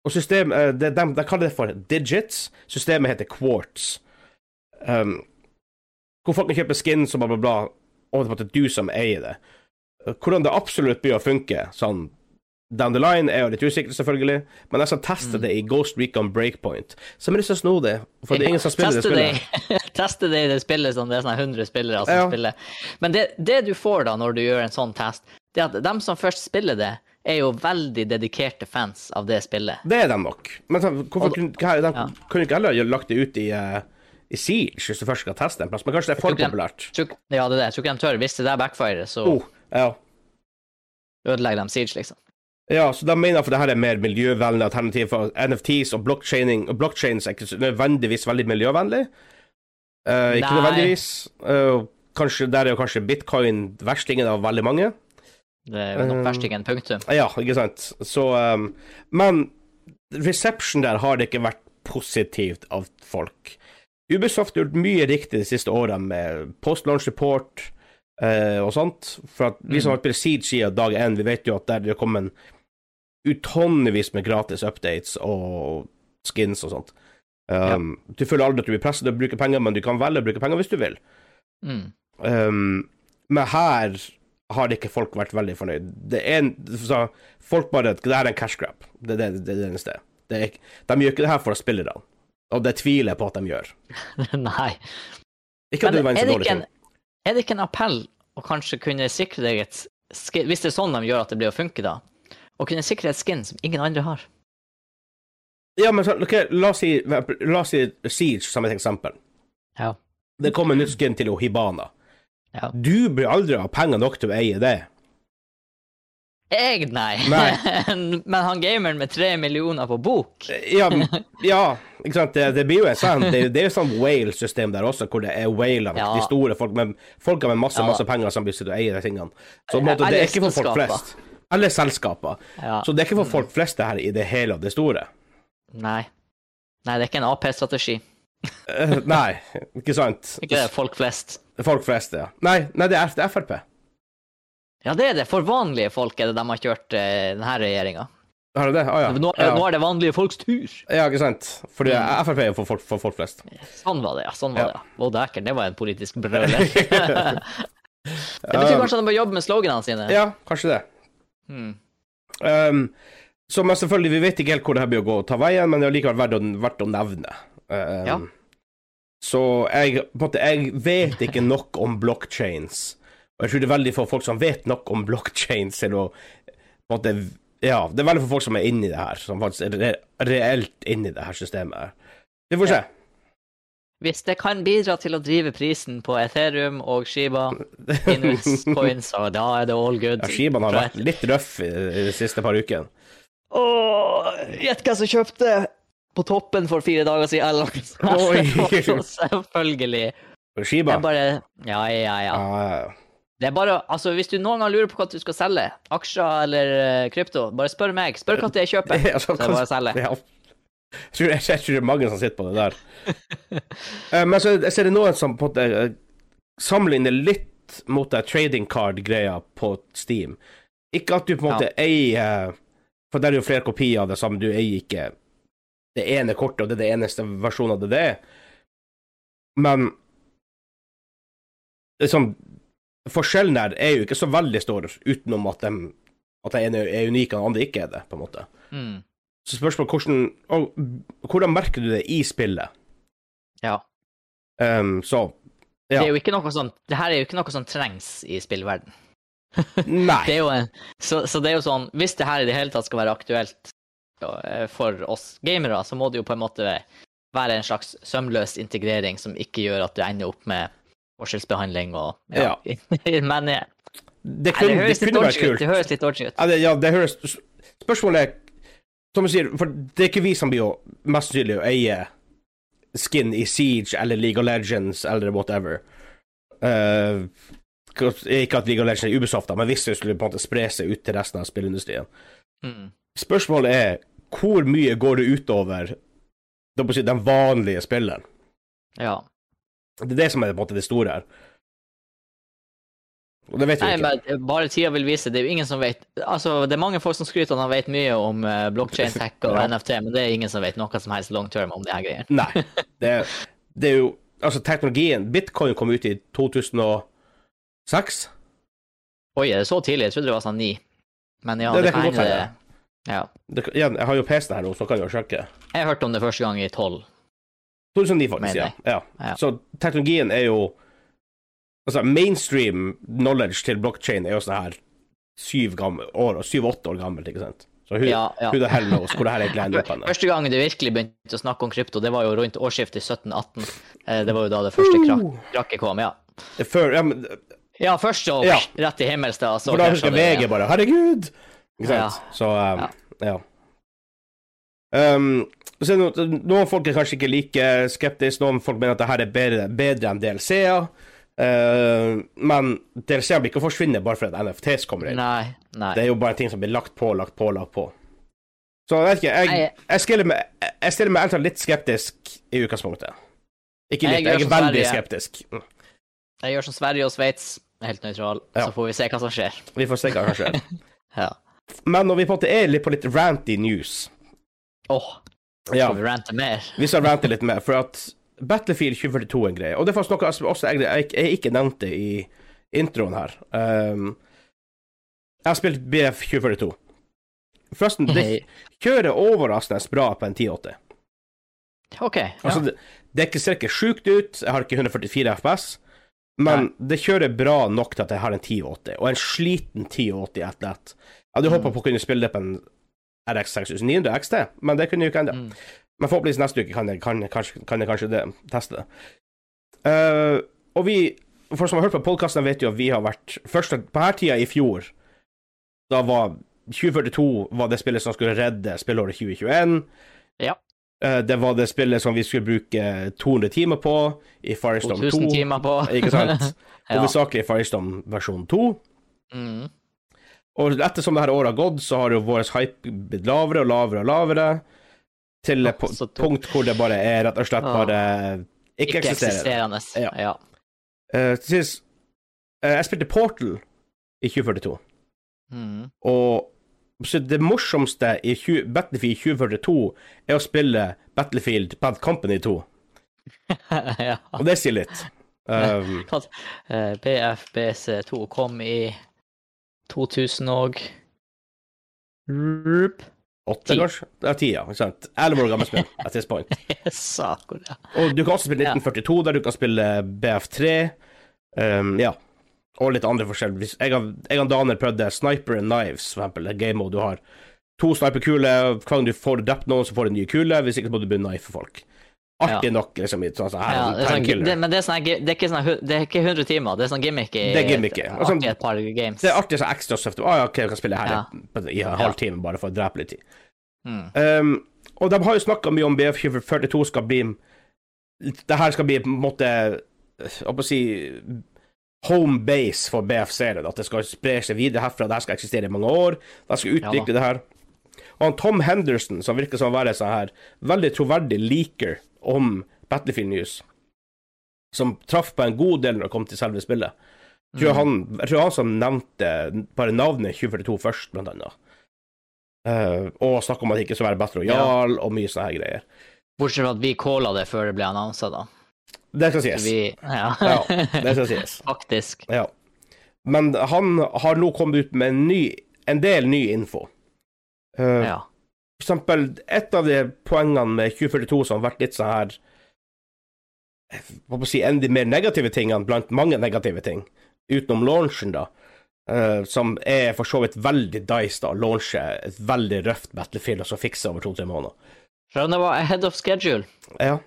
og system, eh, de, de, de kaller det for digits. Systemet heter quartz. Um, hvor folk kan kjøpe skins og bla, bla, bla, og det er du som eier det. Hvordan det absolutt blir å funke, sånn down the line. Er jo litt usikker, selvfølgelig, men jeg skal teste Mm. det i Ghost Recon Breakpoint. Som er litt så snodig, for det er ingen som spiller det Teste spillet. Teste det i det spillet som det er sånn 100 spillere som Ja. spiller. Men det, det du får da når du gjør en sånn test, det er at dem som først spiller det, er jo veldig dedikerte fans av det spillet. Det er de nok. Men så, hvorfor Og- kunne de ja. kunne ikke heller lagt det ut i, uh, i Siege hvis du først skal teste en plass? Men kanskje det er for populært? Tror, ja, det er det. Jeg tror ikke de tør. Hvis det der backfirer, så Oh, ja. ødelegger de Siege, liksom. Ja, så de mener for det her er mer miljøvennlig alternativ for NFTs og blockchaining. Og blockchains er ikke nødvendigvis veldig miljøvennlig. Uh, ikke Nei. nødvendigvis. Uh, kanskje, der er jo kanskje bitcoin verstingen av veldig mange. Det er jo nok Um, verstingen, punktum. Ja, ikke sant. Så um, Men reception der har det ikke vært positivt av folk. Ubisoft har gjort mye riktig de siste årene med post-launch report eh, og sånt. For at vi som Mm. har spilt Siege siden dag én, vi vet jo at der det kom kommet utonnevis med gratis updates og skins og sånt. Um, Du føler aldri at du blir presset til å bruke penger, men du kan velge å bruke penger hvis du vil. Mm. Um, men her har ikke folk vært veldig fornøyd. Det er en, så folk bare Det her er en cash grab. Det er det, det, er det eneste. Det er, de gjør ikke det her for spillerne. Og det tviler jeg på at de gjør. Nei. Ikke at Men det var en så det, dårlig ting. er det ikke en appell å kanskje kunne sikre deg et Hvis det er sånn de gjør at det blir å funke, da. Å kunne sikre et skin som ingen andre har. Ja, men okay, la, oss si, la oss si Siege som et eksempel. Ja. Det kommer nytt skin til Hibana. Ja. Du blir aldri ha penger nok til å eie det. Jeg, nei. Nei. Men han gameren med tre millioner på bok Ja, ja ikke sant. Det, det blir jo en sånn Det, det er jo sånn whale-system der også, hvor det er whale Ja. de store folk med, folk med masse, Ja. masse penger som blir sittende og eie de tingene. Så måte, det er ikke for folk flest. Eller selskaper. Ja. Så det er ikke for folk flest det her i det hele og det store. Nei. Nei, det er ikke en Ap-strategi. Eh, nei, ikke sant? Ikke det, folk flest. Folk flest, ja. Nei, nei det, er, det er Frp. Ja, det er det. For vanlige folk er det de har kjørt eh, denne regjeringa. Har du det? Ah, ja. Nå, ja. nå er det vanlige folks tur. Ja, ikke sant. Fordi Frp er for folk, for folk flest. Sånn var det, ja. Sånn var Ja. det. Å, dæken, det var en politisk brøler. det betyr kanskje at de må jobbe med sloganene sine. Ja, kanskje det. Hmm. Um, så men selvfølgelig, vi vet ikke helt hvor det her blir å gå og ta veien, men det er likevel verdt å, verdt å nevne. Um, Ja. Så jeg, måte, jeg vet ikke nok om blockchains. Og jeg tror det er veldig få folk som vet nok om blockchains til å på en måte, Ja, det er veldig få folk som er inni det her, som faktisk er re reelt inni det her systemet. Vi får se. Hvis det kan bidra til å drive prisen på Ethereum og Shiba Inus coins, og da er det all good. Ja, Shibaen har vært litt røff i, de siste par ukene. Åh, Gjett hva som kjøpte på toppen for fire dager siden. Oi. Selvfølgelig. Det Skiba? er bare Ja, ja, ja. Ah. ja, ja. Det er bare, altså Hvis du noen gang lurer på hva du skal selge, aksjer eller eh, krypto, bare spør meg. Spør når jeg kjøper. Så er det bare å selge. Ja. Jeg tror, jeg, jeg tror det er mange som sitter på det der. uh, men så jeg ser det noen som på en måte eh, sammenligner litt mot det trading card-greia på Steam. Ikke at du på en måte eier For der er jo flere kopier av det samme, du eier ikke det ene kortet, og det er det eneste versjonen av det det er. Men liksom Forskjellen der er jo ikke så veldig stor, utenom at de at den ene er unik og den andre ikke er det, på en måte. Mm. Så spørsmålet hvordan, og hvordan merker du det i spillet? Ja. Um, så Det er jo ikke noe sånn Det her er jo ikke noe som trengs i spillverden. Det Nei. jo en, så, så det er jo sånn Hvis det her i det hele tatt skal være aktuelt eh, for oss gamere, så må det jo på en måte være en slags sømløs integrering som ikke gjør at du ender opp med forskjellsbehandling og ja. Men eh, Det nei, kunne, det det høres litt kunne vært kult. Det høres litt dodgy ut. Ja, det, ja, det høres Spørsmålet er Som du sier, for det er ikke vi som blir å mest sannsynlig å eie skin i Siege eller League of Legends eller whatever. Uh, ikke at League of Legends er Ubisoft, da, men hvis det skulle på en måte spre seg ut til resten av spillindustrien. Mm. Spørsmålet er hvor mye går det utover si, den vanlige spilleren? Ja. Det er det som er på en måte det store her. Og det vet vi Nei, ikke. bare tida vil vise. Det er jo ingen som vet Altså, det er mange folk som skryter av at de vet mye om uh, blockchain tech og Ja. NFT, men det er ingen som vet noe som helst long term om de her greiene. Nei. Det, det er jo Altså, teknologien Bitcoin kom ut i 2006. Oi, er det så tidlig? Jeg trodde det var sånn ni. Men ja, Det- det, kan godt hende. Ja. Det, igjen, jeg har jo PC-en her nå, så kan jeg jo sjekke. Jeg hørte om det første gang i 12. 2009, faktisk. Ja. ja. Ja. Så teknologien er jo Altså, mainstream knowledge til blockchain er jo sånn her syv gammel, år, syv-åtte år gammelt, ikke sant? Så who, Ja, ja. who the hell knows hvor det her egentlig ender opp. Første gang du virkelig begynte å snakke om krypto, det var jo rundt årsskiftet 17-18. Eh, Det var jo da det første krak krakket kom, ja. Før, ja, men, Ja, først så Ja. rett i himmelsstad, så for da husker VG bare 'herregud'! Ikke sant? Så um, ja. Um, så noen, noen folk er kanskje ikke like skeptiske, noen folk mener at det her er bedre, bedre enn DLC-er. Uh, men DLC-er blir ikke å forsvinne bare fordi NFTs kommer inn. Nei, nei. Det er jo bare ting som blir lagt på, lagt på, lagt på. Så jeg vet ikke, jeg, jeg stiller meg, jeg stiller meg litt skeptisk i utgangspunktet. Ikke litt, jeg, jeg er veldig Sverige. skeptisk. Mm. Jeg gjør som Sverige og Sveits, helt nøytral, Ja. så får vi se hva som skjer. Vi får se hva som skjer. Ja. Men når vi på en måte er litt på litt ranty news Åh, ja, skal vi rante mer? Vi skal rante litt mer, for at Battlefield 2042 er en greie. Og det er faktisk noe også jeg, jeg, jeg ikke nevnte i introen her. Um, jeg har spilt BF 2042. Forresten, det kjører overraskende bra på en 1080. OK. Ja. Altså, det, det er ikke, ser ikke sjukt ut, jeg har ikke 144 FPS, men det kjører bra nok til at jeg har en 1080, og en sliten 1080 et lett. Jeg hadde håpet på å kunne spille det på en RX 6900 XT, men det kunne jo ikke ennå. Mm. Men forhåpentligvis neste uke kan jeg, kan, kanskje, kan jeg kanskje det, teste det. Uh, og vi, for som har hørt på podkasten, vet jo at vi har vært Først på her tida i fjor, da var 2042 var det spillet som skulle redde spillåret 2021. Ja. Uh, Det var det spillet som vi skulle bruke 200 timer på i Firestorm 2. 2000 timer på. Ikke sant? Ja. Hovedsakelig Firestorm versjon 2. Mm. Og ettersom det her året har gått, så har jo vår hype blitt lavere og lavere og lavere. Til et punkt hvor det bare er rett og slett bare ikke, Ikke eksisterende. Ja. Ja. Uh, sist, eh, jeg spilte Portal i 2042, Mm. og så det morsomste i 20, Battlefield 2042 er å spille Battlefield Bad Company 2, ja. og det sier litt. Um, Eh, BFBC2 kom i 2000 og Rup. Åtte, kanskje? Ja, ti, ja. Ikke sant? Elleve år gammelt spill at this point. Saker, ja. Og du kan også spille 1942, der du kan spille BF3. Um, ja. Og litt andre forskjeller. Jeg og Daniel prøvde Sniper and Knives, for eksempel. Det game mode du har to sniperkuler. Hver gang du får drept noen, så får du en ny kule. Hvis ikke så må du begynne å knife folk. Artig nok, liksom. sånn, sånn ja det, sånn, det, men det er, sånn, det, er ikke sånn, det er ikke 100 timer, det er sånn gimmick i Det er gimmick, ja. Sånn- artig et par games. Det er artig sånn ekstra stuff. Ah, ja, ok, jeg kan spille her Ja. i en halvtime bare for å drepe litt tid. Mm. Um, og de har jo snakka mye om BF42 skal bli Det her skal bli på en måte Hva skal si home base for BF-serien. At det skal spre seg videre herfra. Det her skal eksistere i mange år. De skal utvikle Ja det her. Og han Tom Henderson, som virker som å være sånn her veldig troverdig leaker om Battlefield News, som traff på en god del når det kom til selve spillet. Tror mm. han, jeg tror han som nevnte bare navnet 2042 først, blant annet. Eh, og snakke om at det ikke skulle være Battle Royale og mye sånne her greier. Bortsett fra at vi calla det før det ble annonsa, da. Det skal sies. Vi, ja. Ja, det skal sies. Faktisk. Ja. Men han har nå kommet ut med en, ny, en del ny info. Uh, Ja. For eksempel, et av de poengene med 2042 som har vært litt sånn her jeg skal jeg si, en av de mer negative tingene blant mange negative ting, utenom launchen, da, eh, som er for så vidt veldig dice, da, å launche et veldig røft Battlefield og så fikse over to-tre måneder. Det var ahead of schedule. Ja,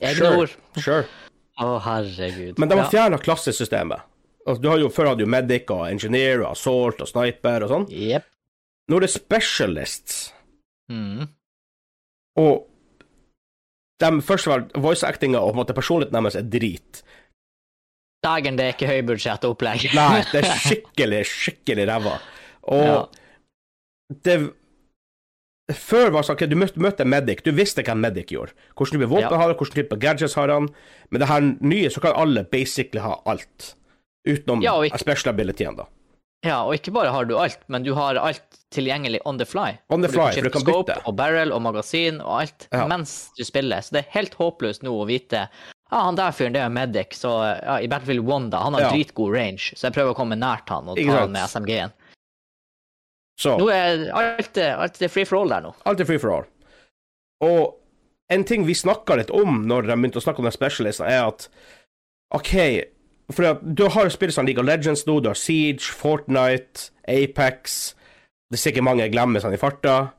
Egne Sure. ord. sure. Å, herregud. Men de har Ja. fjerna klassesystemet. Altså, du har jo, før hadde du medic og engineer og assault og sniper og sånn. Yep. Nå er det specialists, Mm. og de først og fremst, voice-actinga og på en måte personligheten deres er drit. Dagen det er ikke høybudsjett opplegg. Nei, det er skikkelig, skikkelig ræva. Og Ja. det Før var det sånn at du møtte, møtte medic, du visste hva en medic gjorde. Hvilken type våpen Ja. har han, hvilken type gadgets har han. Men det her nye, så kan alle basically ha alt. Utenom Ja, ikke- special abilityen, da. Ja, og ikke bare har du alt, men du har alt tilgjengelig on the fly. On the fly, For fly, for skifte du kan bytte. Og barrel og magasin og alt Ja. mens du spiller. Så det er helt håpløst nå å vite ja, han der fyren, det er medic, så ja, i Battlefield 1, da, han har Ja. dritgod range, så jeg prøver å komme nært han og ta han med SMG-en. Så Nå er alt, alt det free for all der nå. alt er free for all. Og en ting vi snakka litt om når de begynte å snakke om den specialisten, er at OK For du har spill som League of Legends nå, du har Siege, Fortnite, Apex Det er sikkert mange jeg glemmer sånn i farta.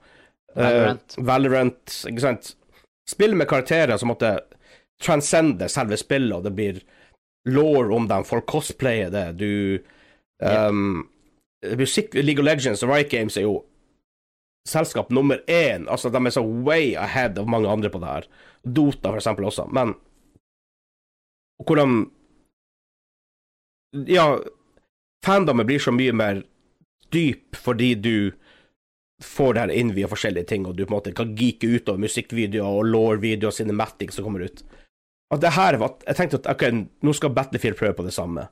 Valorant. Uh, Valorant, ikke sant. Spill med karakterer som måtte transcende selve spillet, og det blir law om dem, folk cosplayer det, du um, Musikk, League of Legends og Riot Games er jo selskap nummer én. Altså, de er så way ahead av mange andre på det her. Dota, for eksempel, også. Men hvor de Ja, fandomet blir så mye mer dyp fordi du får det her inn via forskjellige ting, og du på en måte kan geeke ut over musikkvideoer og law-videoer og cinematic som kommer ut. At det her var Jeg tenkte at ok, nå skal Battlefield prøve på det samme.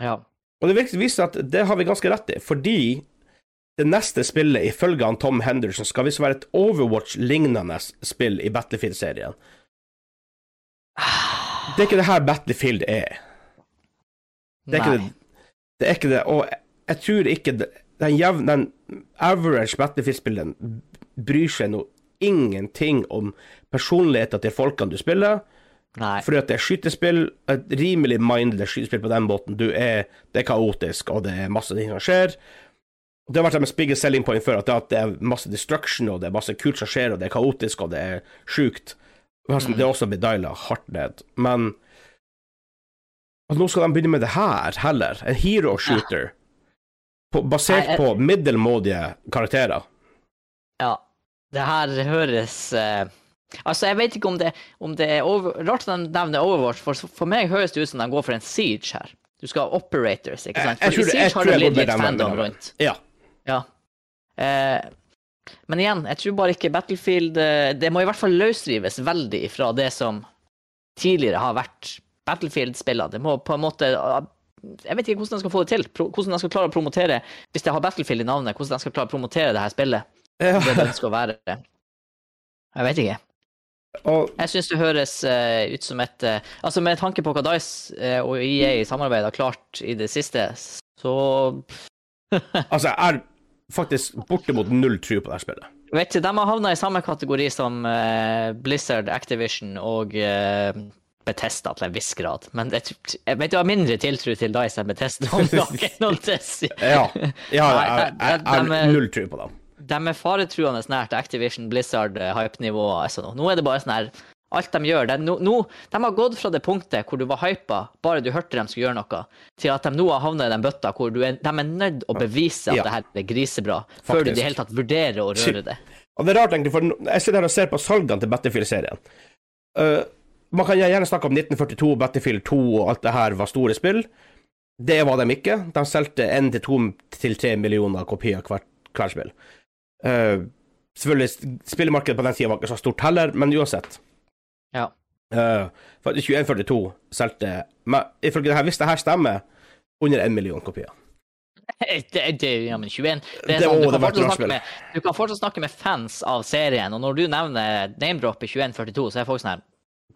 Ja. Og det virker- viser at det har vi ganske rett i, fordi det neste spillet, ifølge han Tom Henderson, skal visst være et Overwatch-lignende spill i Battlefield-serien. Det er ikke det her Battlefield er. Det er ikke Nei. det. Det er ikke det, og jeg tror ikke det, den, jevn, den average Battlefield-spilleren bryr seg nå ingenting om personligheten til folkene du spiller, Nei. fordi at det er skytespill, et rimelig mindless skytespill på den måten. Du er, det er kaotisk, og det er masse ting som skjer. Det har vært deres biggest selling point før, at det, er masse destruction, og det er masse kult som skjer, og det er kaotisk, og det er sjukt. Det er også blitt diala hardt ned. Men altså, nå skal de begynne med det her heller. En hero shooter. På, basert på middelmådige karakterer. Ja. Det her høres eh, Altså, jeg vet ikke om det, om det er over, Rart at de nevner Overwatch, for for meg høres det ut som de går for en siege her. Du skal ha operators, ikke sant? Jeg- jeg i jeg siege har jo litt fandom rundt. Ja. Ja. Eh, men igjen, jeg tror bare ikke Battlefield eh, Det må i hvert fall løsrives veldig fra det som tidligere har vært Battlefield-spillene. Det må på en måte eh, Jeg vet ikke hvordan de skal få det til. Hvordan de skal klare å promotere Hvis de har Battlefield i navnet, hvordan de skal klare å promotere det her spillet. Ja. Det det skal være. Jeg vet ikke. Og Jeg syns det høres uh, ut som et uh, Altså, med tanke på hva Dice uh, og EA i samarbeid har klart i det siste, så altså, jeg er faktisk bortimot null tro på det her spillet. Vet du, De har havna i samme kategori som Blizzard, Activision og Betesta til en viss grad. Men jeg, jeg vet du har mindre tiltro til Dice enn Betesta om. Ja, ja jeg, jeg, null tro på dem. De er faretruende nært Activision, Blizzard, eh, hype-nivået. Altså nå. er det bare sånn her Alt de gjør det, er no, nå, De har gått fra det punktet hvor du var hypa bare du hørte dem skulle gjøre noe, til at de nå har havnet i den bøtta hvor du er, de er nødt å bevise at Ja. det her er grisebra, før du i det hele tatt vurderer å røre det. Og det er rart, egentlig, for jeg sitter her og ser på salgene til Battlefield-serien. Uh, man kan gjerne snakke om 1942, Battlefield 2 og alt det her var store spill. Det var de ikke. De solgte 1-2 til 3 millioner kopier hvert, hvert spill. Uh, selvfølgelig, spillemarkedet på den tida var ikke så stort heller, men uansett. Ja. Uh, for 2142 solgte, ifølge det her, hvis det her stemmer, under én million kopier. Det, det, ja, men 21 det er sånn, du, kan fortsatt med, du kan fortsatt snakke med fans av serien, og når du nevner name-drop i 2142, så er folk sånn her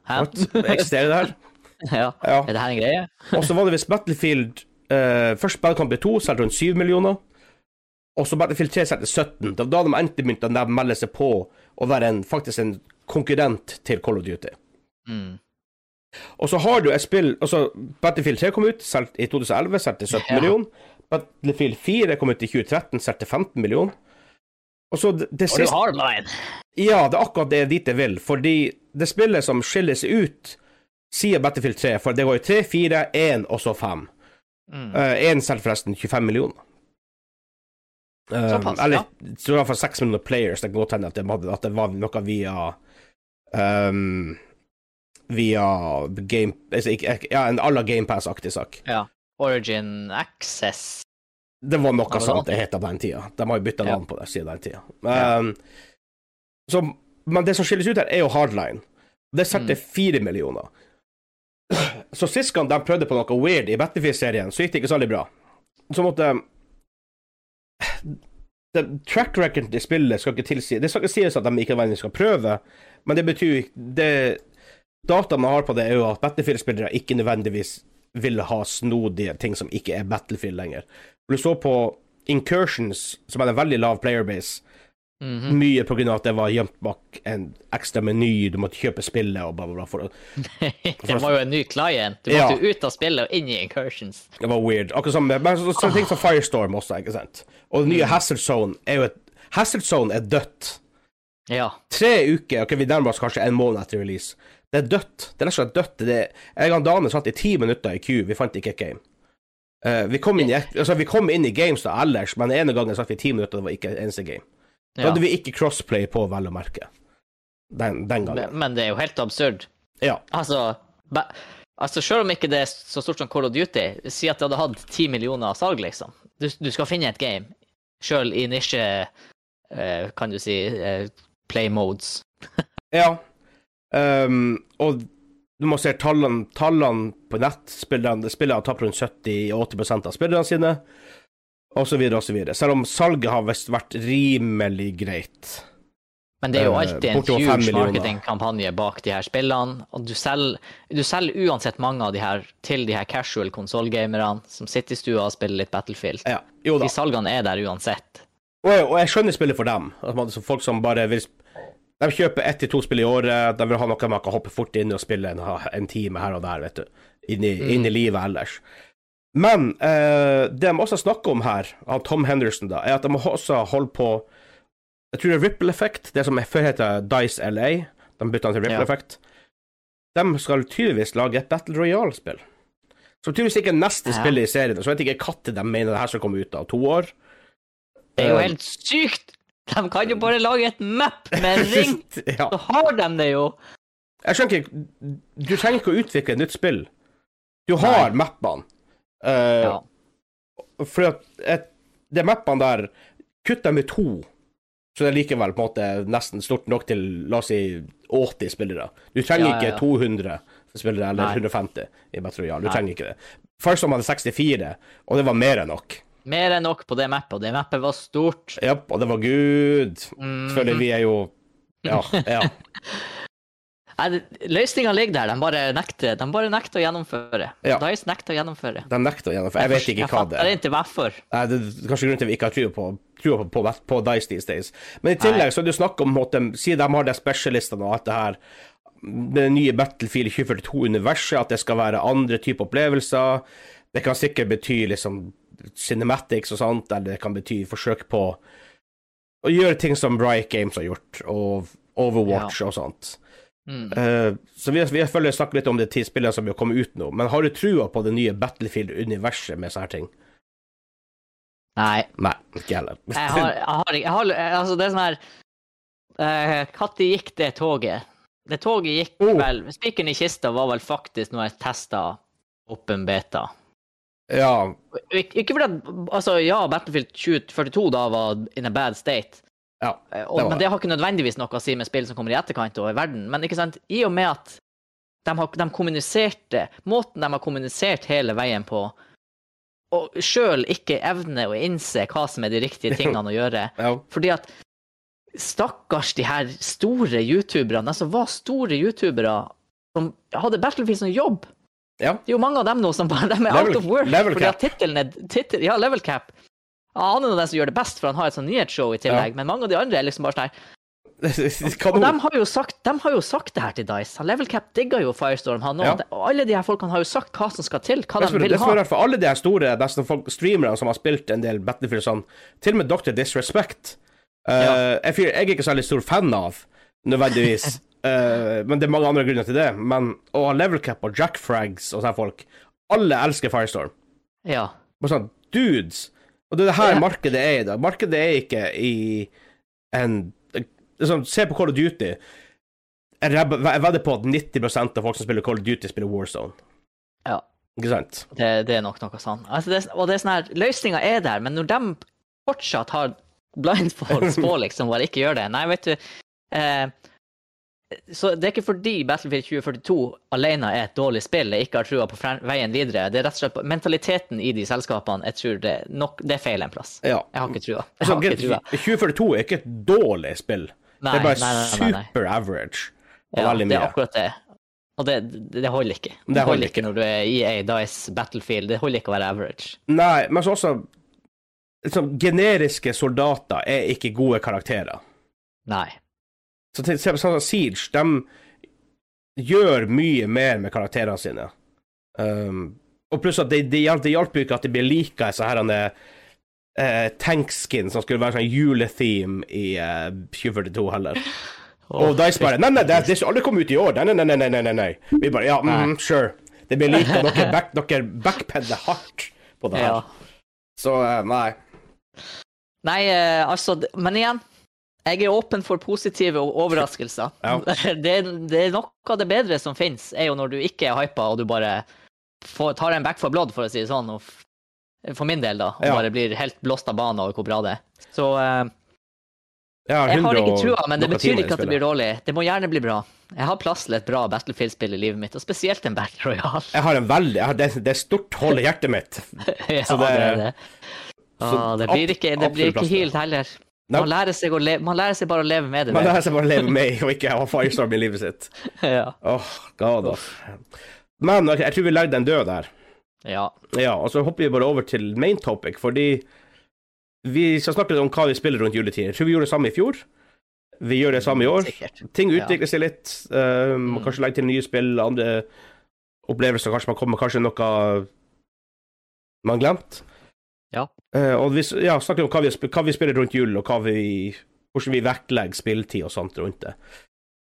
Hæ? Eksisterer det her? ja. Ja. Er det her en greie? Og så var det visst Battlefield uh, Først Battlecamp 2 solgte rundt 7 millioner. Og så Battlefield 3 til 17. Det var da de endte begynte å melde seg på å være en, faktisk en konkurrent til Call of Duty. Mm. Og så har du et spill altså Battlefield 3 kom ut selv, i 2011, solgte 17 yeah. millioner. Battlefield 4 kom ut i 2013, solgte 15 millioner. Og så det, det Og du siste har mine. Ja, det er akkurat det dit jeg vil. Fordi det spillet som skiller seg ut, sier Battlefield 3. For det var jo 3, 4, 1 og så 5. Mm. uh, forresten 25 millioner. Eh, ja. eller så i hvert fall 6 millioner players. Det kan godt hende at det, at det var noe via um, Via game altså, Ja, en à la GamePass-aktig sak. Ja. Origin Access. Det var noe Ja, sånt det het på den tida. De har jo bytta Ja. navn på det siden den tida. Um, så, men det som skilles ut her, er jo Hardline. Det setter Mm. millioner. Så sist gang de prøvde på noe weird i Battlefield-serien, så gikk det ikke så veldig bra. Så måtte det, Track record i spillet skal ikke tilsi Det skal ikke sies at de ikke nødvendigvis skal prøve, men det betyr det Data man har på det, er jo at Battlefield-spillere ikke nødvendigvis vil ha snodige ting som ikke er Battlefield lenger. Du så på Incursions, som hadde en veldig lav playerbase. Mhm. Mye på grunn av at det var gjemt bak en ekstra meny, du måtte kjøpe spillet og bla, bla, bla. For det var jo en ny client. Du måtte jo ut av spillet og inn i Incursions. det var weird. Akkurat som Men så, så, ting som Firestorm også, ikke sant. Og det nye Hassel Zone er jo et Hassel Zone er dødt. Ja. Tre uker, ok, vi nærmer oss kanskje en måned etter release. Det er dødt. Det er rett og slett dødt. Det er, jeg og Dane satt i ti minutter i queue, vi fant ikke et game. Uh, vi, kom i, altså, vi kom inn i games da ellers, men den ene gangen satt vi i ti minutter, det var ikke et eneste game. Da hadde vi ikke crossplay på, vel å merke. Den, den gangen. Men, men det er jo helt absurd. Ja. Altså, ba, altså Selv om ikke det er så stort som Call of Duty, si at det hadde hatt ti millioner salg, liksom. Du, du skal finne et game, sjøl i nisje, uh, kan du si, uh, play modes. Ja. Um, og du må se tallene, tallene på nett. Spillerne, spillere har tapt rundt 70-80% av spillerne sine, og så videre og så videre. Selv om salget har visst vært rimelig greit. Men det er jo Eh, alltid en huge marketingkampanje bak de her spillene. Og du selger, du selger uansett mange av de her til de her casual konsollgamerne som sitter i stua og spiller litt Battlefield. Ja. De salgene er der uansett. Og, og jeg skjønner spillet for dem. At folk som bare vil De kjøper ett til to spill i året. De vil ha noe man kan hoppe fort inn og spille en, en time her og der, vet du. Inn i, inn i livet ellers. Men eh, det de også snakker om her, av Tom Henderson, da, er at de også holde på Jeg tror det er Ripple Effect, det som før heter Dice LA. De bytta den til Ripple Ja. Effect. De skal tydeligvis lage et Battle Royale-spill. Som tydeligvis ikke er neste Ja. spillet i serien. Så vet jeg ikke når de mener det her skal komme ut av. To år? Det er jo Eh, helt sykt! De kan jo bare lage et map med en ring, ja. så har de det jo! Jeg skjønner ikke Du trenger ikke å utvikle et nytt spill. Du har mappene. Uh, Ja. For at et, de mappene der Kutt dem i to, så det er likevel på en måte nesten stort nok til la oss si 80 spillere. Du trenger Ja, ja, ikke 200 spillere eller Nei. 150 i Battle Royale. Du Nei. trenger ikke det. First Home hadde 64, og det var mer enn nok. Mer enn nok på det mappet, og det mappet var stort. Japp, og det var good. Mm. Selvfølgelig, vi er jo Ja. ja. Løsninga ligger der, de bare nekter, de bare nekter å gjennomføre. Ja. Dice nekter å gjennomføre. De nekter å gjennomføre. Jeg vet ikke hva det Jeg er. fatter ikke hvorfor. Nei, det er kanskje grunnen til vi ikke har trua på, på, på, på Dice these days. Men i tillegg så er det jo snakk om at de, siden de har de specialistene og alt det her Det nye Battlefield 2042-universet, at det skal være andre typer opplevelser. Det kan sikkert bety liksom cinematics og sånt, eller det kan bety forsøk på å gjøre ting som Riot Games har gjort, og Overwatch og sånt. Mm. Uh, så vi har, vi følger snakket litt om det til spillene som vil komme ut nå, men har du trua på det nye Battlefield-universet med sånne ting? Nei. Nei, ikke heller. Jeg har, jeg har, jeg har Altså, det er sånn her Når gikk det toget? Det toget gikk Oh. vel Spikeren i kista var vel faktisk når jeg testa Open Beta. Ja, Ik ikke fordi at Altså, ja, Battlefield 2042 da var in a bad state. Ja. Eh, Og, Det var men det har ikke nødvendigvis noe å si med spill som kommer i etterkant og i verden. Men ikke sant, i og med at de, har, de kommuniserte Måten de har kommunisert hele veien på, og sjøl ikke evner å innse hva som er de riktige tingene å gjøre ja. Fordi at stakkars de her store youtuberne, altså var store youtubere som hadde Battlefield som jobb. Ja. Det er jo mange av dem nå som bare de er out of work. level fordi at tittelen er titel, Ja, level cap. Ja, han er den som gjør det best, for han har et sånt nyhetsshow i tillegg. Men mange av de andre er liksom bare sånn her Og de har, jo sagt, de har jo sagt det her til Dice. Han Level Cap digger jo Firestorm, han Ja. òg. Og alle de her folkene har jo sagt hva som skal til, hva de vil ha. rart, for alle de her store nesten folk, streamerne som har spilt en del Battlefield sånn, til og med Dr. Disrespect uh, Ja. jeg, jeg er ikke så veldig stor fan av, nødvendigvis. uh, men det er mange andre grunner til det. Men å ha level cap og Jack Frags og sånne folk Alle elsker Firestorm. Ja. Bare sånn dudes. Og det er det her Ja. markedet er i dag. Markedet er ikke i en sånn, Se på Call of Duty. Jeg vedder på at 90% av folk som spiller Call of Duty, spiller Warzone. ja. Ikke sant? Det, det er nok noe sånn. Altså det, og det er sånn her, Løsninga er der, men når de fortsatt har blindfolds på, liksom, bare ikke gjør det Nei, vet du eh, Så det er ikke fordi Battlefield 2042 alene er et dårlig spill jeg ikke har trua på veien videre. Det er rett og slett mentaliteten i de selskapene. Jeg tror det, nok, det er feil en plass. Ja. Jeg har ikke trua. Har ikke trua. 2042 er ikke et dårlig spill. Nei, det er bare nei, nei, super average. Og Ja, veldig det er akkurat det. Og det, det, det holder ikke. Det, holder holder ikke. ikke når du er EA, Dice, Battlefield. Det holder ikke å være average. Nei, men så også liksom, Generiske soldater er ikke gode karakterer. Nei. Så til, se på sånn som Siege, de gjør mye mer med karakterene sine. Um, og pluss at det, det, det hjalp jo ikke at de blir like disse her uh, tankskin som skulle være sånn juletheme i uh, 2042 heller. Og Dice bare Nei, nei, det, det aldri komme ut i år. Nei, nei, nei, nei, nei, nei. Vi bare Ja, mm, sure. Det blir like. og Dere, back, dere backpedler hardt på det her. Ja. Så uh, nei. Nei, eh, altså Men igjen, jeg er åpen for positive overraskelser. Ja. Det, det er noe av det bedre som finnes, er jo når du ikke er hypa, og du bare får, tar en back for blood, for å si det sånn. Og for min del, da. Og Ja. bare blir helt blåst av banen over hvor bra det er. Så uh, har, jeg har ikke trua, men det betyr ikke at det blir dårlig. Det må gjerne bli bra. Jeg har plass til et bra Battlefield-spill i livet mitt, og spesielt en Battle Royale. Jeg har en veldig har, det, det er stort hold i hjertet mitt. ja, Så det- det, er det. så Ah, det blir ikke, det blir ikke helt heller. Man lærer, seg å le man lærer seg bare å leve med det. Man lærer er bare å leve med og ikke ha firestorm i livet sitt. ja. Åh, god, oh. Men jeg tror vi legger den død der. ja. Ja, og så hopper vi bare over til main topic, fordi vi skal snakke litt om hva vi spiller rundt juletid. Jeg tror vi gjorde det samme i fjor. Vi gjør det samme i år. Sikkert. Ting utvikler seg litt. Um, må Mm. kanskje legger til nye spill, andre opplevelser. Kanskje man kommer kanskje noe man glemt. Ja. Uh, og vi ja, snakker om hva vi, hva vi spiller rundt jul, og vi, hvordan vi vektlegger spilletid og sånt rundt det.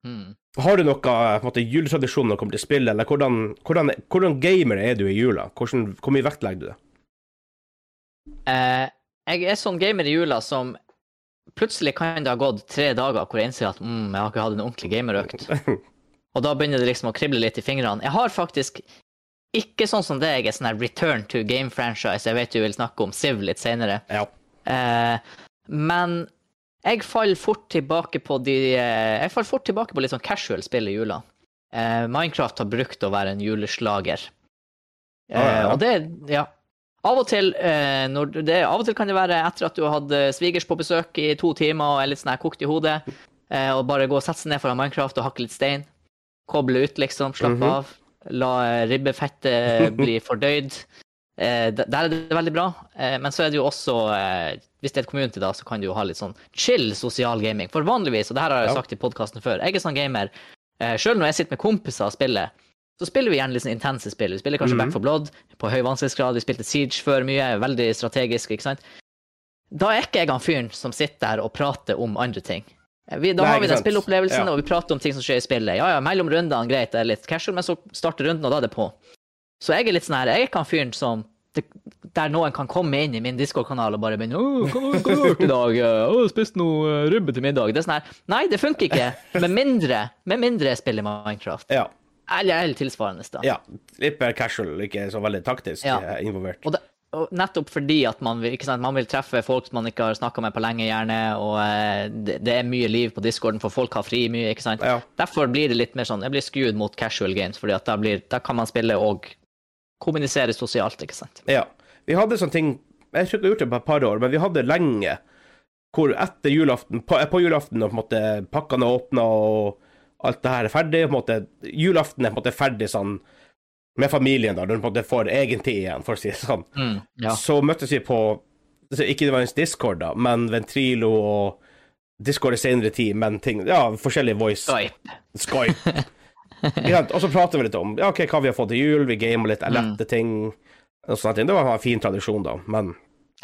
Mm. Har du noe på en måte, juletradisjon når det kommer til spill, eller hvordan, hvordan, hvordan gamer er du i jula? Hvordan, hvor mye vektlegger du det? Uh, jeg er sånn gamer i jula som plutselig kan det ha gått tre dager hvor jeg innser at mm, jeg har ikke hatt en ordentlig gamerøkt. Og da begynner det liksom å krible litt i fingrene. Jeg har faktisk ikke sånn som deg, sånn her return to game franchise. Jeg vet du vil snakke om Siv litt senere. Ja. Eh, men jeg faller fort tilbake på de eh, Jeg faller fort tilbake på litt sånn casual spill i jula. Eh, Minecraft har brukt å være en juleslager. Eh, ja, ja. Og det Ja. Av og, til, eh, det, av og til kan det være etter at du har hatt eh, svigers på besøk i to timer og er litt sånn her kokt i hodet, eh, og bare gå og sette seg ned foran Minecraft og hakke litt stein. Koble ut, liksom. Slappe Mhm. av. La eh, ribbefettet bli fordøyd. Eh, der er det veldig bra. Eh, men så er det jo også eh, Hvis det er et community, da, så kan du jo ha litt sånn chill sosial gaming. For vanligvis, og det her har jeg Ja. sagt i podkasten før, jeg er sånn gamer eh, Sjøl når jeg sitter med kompiser og spiller, så spiller vi gjerne litt sånn intense spill. Vi spiller kanskje Mhm. Back for Blood på høy vanskelighetsgrad. Vi spilte Siege før mye, veldig strategisk, ikke sant. Da er ikke jeg han fyren som sitter der og prater om andre ting. Vi, da Nei, har vi den spillopplevelsen, Ja. og vi prater om ting som skjer i spillet. Ja, ja, mellom rundene, greit, det er litt casual, men så starter runden, og da er det på. Så jeg er litt sånn her, jeg er ikke han fyren som det, der noen kan komme inn i min Discord-kanal og bare begynne Åh, hva har du gjort i dag? Å, spist noe eh, ribbe til middag. Det er sånn her Nei, det funker ikke. Med mindre, med mindre jeg spiller Minecraft. Ja. Eller, eller tilsvarende, da. ja. Litt mer casual, ikke så veldig taktisk Ja. eh, involvert. Og, det, nettopp fordi at man sant, man vil treffe folk man ikke har snakka med på lenge, gjerne, og eh, det, det er mye liv på discorden, for folk har fri mye, ikke sant. Ja. Derfor blir det litt mer sånn, jeg blir skewed mot casual games, fordi at da, blir, da kan man spille og kommunisere sosialt, ikke sant. Ja. Vi hadde sånne ting Jeg tror ikke jeg har gjort det på et par år, men vi hadde lenge hvor etter julaften, på, på julaften, og på en måte pakkene er åpna og alt det her er ferdig, på en måte Julaften er på en måte ferdig sånn med familien, da, når du på en måte får egen tid igjen, for å si det sånn. Mm, ja. Så møttes vi på Ikke nødvendigvis Discord, da, men Ventrilo og Discord i senere tid, men ting Ja, forskjellige voice. Skype. Skype. Og så prater vi litt om ja, ok, hva vi har fått til jul, vi gamer litt lette ting. Og sånne ting. Det var en fin tradisjon, da, men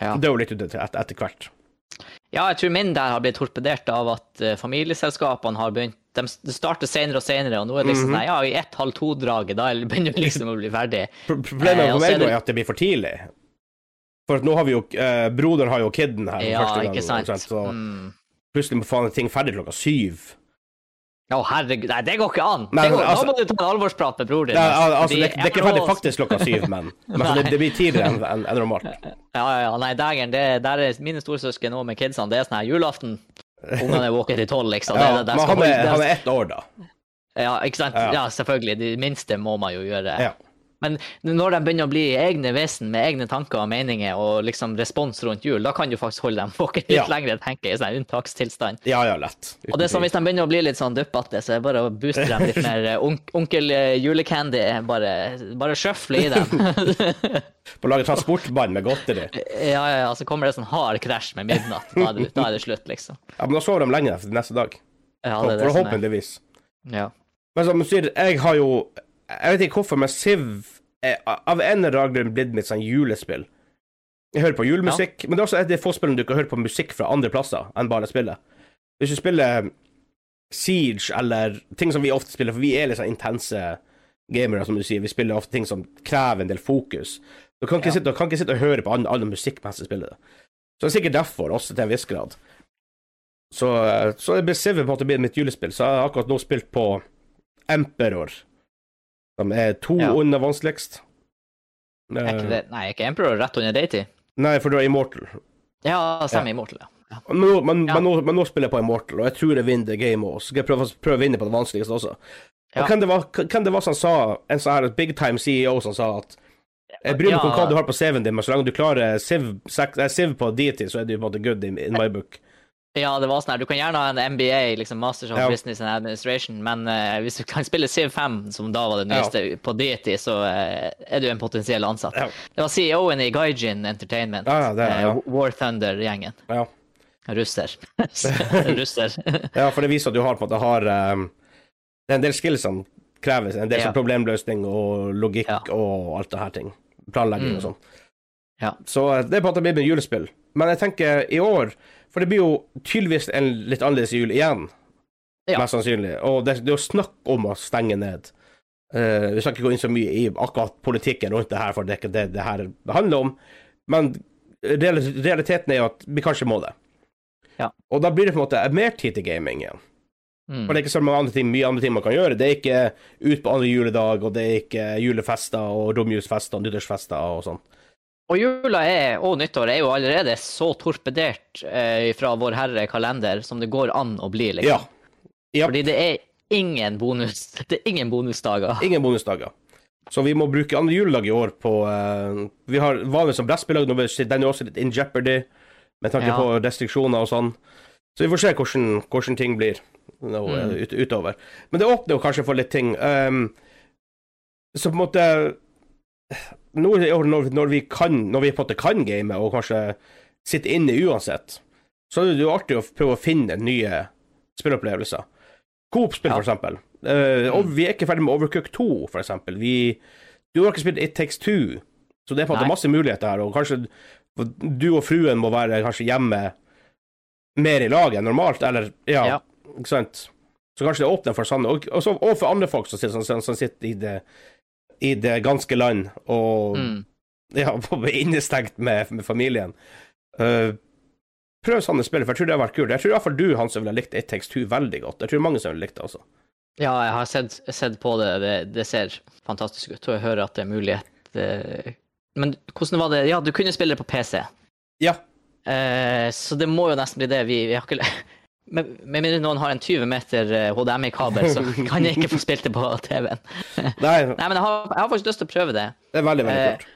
Ja. det er jo litt ute etter, etter hvert. Ja, jeg tror min der har blitt torpedert av at eh, familieselskapene har begynt de det starter senere og senere, og nå er det liksom sånn, ja, i ett halv to-draget, da begynner du liksom å bli ferdig. Problemet Eh, for meg er det- er at det blir for tidlig. For nå har vi jo eh, Broderen har jo kiden her Ja, første gang. ikke sant. Så Mm. plutselig må faen ting ferdig klokka syv. Å, herregud. Nei, det går ikke an. Nei, går, altså- da må du ta en alvorsprat med bror din. Al- altså, det, det er ikke ferdig faktisk klokka syv, men, men det, det blir tidligere enn en, en normalt. Ja, ja. Nei, dægeren, der er mine storesøsken nå med kidsene. Det er sånn her julaften. Ungene er våkne til tolv, liksom. Det, Ja, men han er, han er ett år, da. Ja, ikke sant? Ja. Ja, selvfølgelig. De minste må man jo gjøre. Ja. Men når de begynner å bli egne vesen med egne tanker og meninger og liksom respons rundt jul, da kan du faktisk holde dem våkne litt Ja. lenger, tenker jeg, i sånn unntakstilstand. Ja, ja, lett. Og det er sånn, Hvis de begynner å bli litt sånn duppete, så er det bare å booste dem litt mer onkel eh, julecandy. Bare, bare sjøfle i dem. På å lage transportbånd med godteri. ja, ja, ja, så kommer det sånn hard krasj med midnatt. Da er det, da er det slutt, liksom. Ja, men da sover de lenge neste dag. Ja, det er det. Forhåpentligvis. Ja. Men som du sier, jeg har jo Jeg vet ikke hvorfor, men Siv er av en eller annen grunn blitt mitt sånn julespill. Jeg hører på julemusikk, men det er også et av de få spillene du kan høre på musikk fra andre plasser enn bare spillet. Hvis du spiller Siege eller ting som vi ofte spiller, for vi er litt sånn intense gamere, som du sier. Vi spiller ofte ting som krever en del fokus. Du kan ikke, Ja. sitte, kan ikke sitte og høre på annen, annen musikk mens du spiller det. Så det er sikkert derfor, også til en viss grad. Så, eh, så det blir Civ på en måte blitt mitt julespill. Så jeg har akkurat nå spilt på Emperor, som er to Ja. under vanskeligst. Er ikke det, nei, er ikke Emperor rett under Deity? Nei, for du er Immortal. Ja, stemmer Immortal, ja. ja. Men nå, men, Ja. men, nå, men nå spiller jeg på Immortal, og jeg tror jeg vinner game også. Skal jeg prøve, prøve å vinne på det vanskeligste også. Ja. Og hvem det var, hvem det var som sa, en sånn her big time CEO som sa at jeg bryr meg ikke om hva du har på CV-en din, men så lenge du klarer Civ på deity, så er du på en måte good in, in my book. Ja, det var sånn her, Du kan gjerne ha en MBA, liksom Masters of Ja. Business and Administration, men uh, hvis du kan spille Civ 5, som da var det Ja. nyeste, på DT, så uh, er du en potensiell ansatt. Ja. Det var CEO-en i Gaijin Entertainment, Ja, ja, det er- uh. War Thunder-gjengen. Ja. Russer. Russer. Ja, for det viser at du har på en måte har um, Det er en del skills som kreves. En del Ja. problemløsning og logikk Ja. og alt det her ting. Planlegging Mm. og sånn. Ja. Så det er på en måte blitt med julespill. Men jeg tenker i år For det blir jo tydeligvis en litt annerledes jul igjen. Ja. Mest sannsynlig. Og det, det er jo snakk om å stenge ned. Uh, vi skal ikke gå inn så mye i akkurat politikken rundt det her, for det er ikke det det her handler om. Men realiteten er jo at vi kanskje må det. Ja. Og da blir det på en måte mer tid til gaming igjen. Mm. For det er ikke så mange andre ting, mye andre ting man kan gjøre. Det er ikke ut på andre juledag, og det er ikke julefester og romjulsfester og nyttårsfester og sånn. Og jula er, og nyttår er jo allerede så torpedert eh, fra vår herre kalender som det går an å bli, liksom. Ja. Yep. Fordi det er ingen bonus, det er ingen bonusdager. Ingen bonusdager. Så vi må bruke andre juledag i år på eh, Vi har vanlig som brettspillag, den er også litt in jeopardy med tanke Ja. på restriksjoner og sånn. Så vi får se hvordan, hvordan ting blir nå, Mm. eh, ut, utover. Men det åpner jo kanskje for litt ting. Um, så på en måte nå når, når, vi kan, når vi på en måte kan game og kanskje sitte inne uansett, så er det jo artig å prøve å finne nye spilleopplevelser. Coop-spill, Ja. for eksempel. Uh, og vi er ikke ferdig med Overcook 2, for eksempel. Vi, du har ikke spilt It Takes Two, så det er på en måte masse muligheter her. Og kanskje du og fruen må være kanskje hjemme mer i lag enn normalt, eller ja, Ja. ikke sant? Så kanskje det åpner for sånne, og, og, så, og for andre folk som, sitter- som, som sitter i det, i det ganske land og Mm. ja, innestengt med, med familien. Uh, prøv sånne spill, for jeg tror det har vært kult. Jeg tror iallfall du, Hans, ville likt It Takes Two veldig godt. Jeg tror mange som ville likt det også. Ja, jeg har sett, sett på det. det. Det ser fantastisk ut, og jeg hører at det er mulighet Det... Men hvordan var det Ja, du kunne spille det på PC, Ja. Uh, så det må jo nesten bli det. Vi, vi har ikke Med mindre noen har en 20 meter eh, HDMI-kabel, så kan jeg ikke få spilt det på TV-en. Nei, Nei, men jeg har, jeg har faktisk lyst til å prøve det. det er veldig, veldig Eh.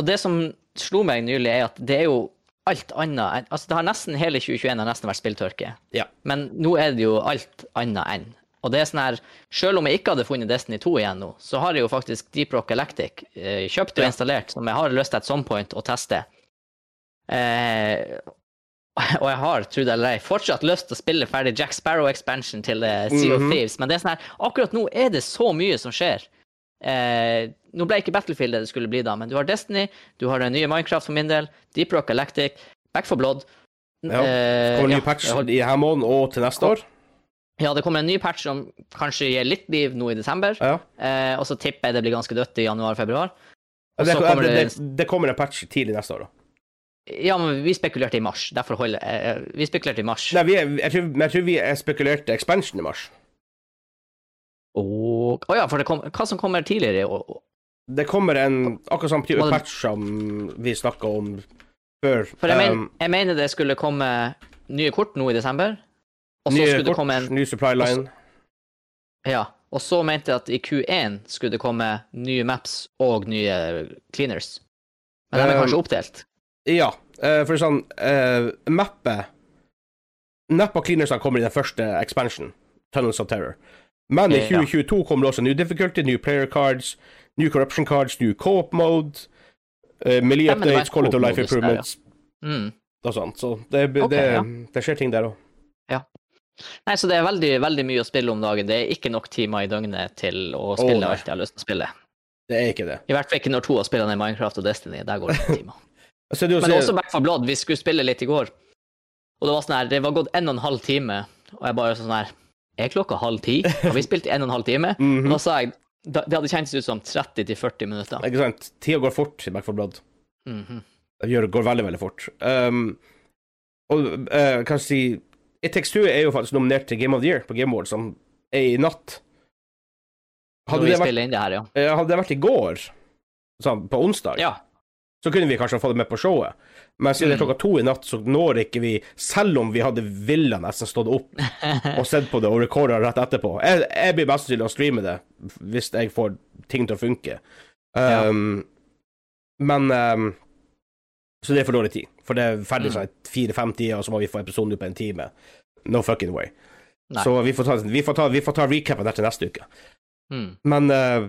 Og det som slo meg nylig, er at det er jo alt annet enn Altså, det har nesten hele 2021 har nesten vært spilltørke. Ja. Men nå er det jo alt annet enn. Og det er sånn her, Selv om jeg ikke hadde funnet Destiny 2 igjen nå, så har jeg jo faktisk Deep Rock Electric eh, kjøpt og installert, som jeg har lyst til at some point å teste. Eh, og jeg har, tro det eller ei, fortsatt lyst til å spille ferdig Jack Sparrow expansion til eh, Sea of Mhm. Thieves, men det er sånn her, akkurat nå er det så mye som skjer. Eh, nå ble ikke Battlefield det det skulle bli da, men du har Destiny, du har den nye Minecraft for min del, Deep Rock Electric, Back for Blood. Ja, det Kommer en ny ja, patch holdt- i her måneden og til neste år. ja, det kommer en ny patch som kanskje gir litt liv nå i desember, Ja. eh, og så tipper jeg det blir ganske dødt i januar-februar. Det, det det, det kommer en patch tidlig neste år, da. Ja, men vi spekulerte i mars, derfor holder eh, Vi spekulerte i mars. Nei, vi er, jeg, tror, jeg tror vi er spekulerte expansion i mars. Og Å ja, for det kom, hva som kommer tidligere i år? Det kommer en akkurat sånn type patch som vi snakka om før. For jeg, men, Um, jeg mener det skulle komme nye kort nå i desember, og så nye kort, en ny supply line. Ja. Og så mente jeg at i Q1 skulle det komme nye maps og nye cleaners. Men de er Um, kanskje oppdelt? Ja, eh, for sånn uh, Mappet Mappa cleanersene kommer i den første expansion, Tunnels of Terror. Men i Ja. 2022 kommer det også new difficulty, new player cards, new corruption cards, new co-op mode, uh, melee Ja, men det var updates, en quality of life co-op-modus der, ja. improvements Mm. og sånt. Så det, det, okay, ja. det skjer ting der òg. Nei, så det er veldig, veldig mye å spille om dagen. Det er ikke nok timer i døgnet til å spille oh, alt jeg har lyst til å spille. Det er ikke det. I hvert fall ikke når to av spillene er Minecraft og Destiny. Der går det timer. Så det er Men også Back for Blood. Vi skulle spille litt i går. Og det var sånn her, det var gått en og en halv time, og jeg bare sånn her Er klokka halv ti? Har vi spilt en og en halv time? Mhm. Og da sa jeg Det hadde kjentes ut som 30-40 minutter. Ikke sant? Tida går fort i Back for Blood. Mhm. Det går veldig, veldig fort. Um, og uh, kan jeg si Two er jo faktisk nominert til Game of the Year på Game World, som er i natt. Hadde vi det, vært, det her, ja. eh, hadde det vært i går, sånn på onsdag, Ja. Så kunne vi kanskje fått det med på showet. Men siden det er Mm. klokka to i natt, så når ikke vi, selv om vi hadde villa nesten stått opp og sett på det og recorda rett etterpå. Jeg, jeg blir mest sannsynlig å streame det hvis jeg får ting til å funke. Ja. Um, Men um, Så det er for dårlig tid. For det er ferdig sånn fire-fem tider, og så må vi få episoden ut på en time. No fucking way. Nei. Så vi får ta, vi får ta, vi får ta recapen der til neste uke. Mm. Men uh,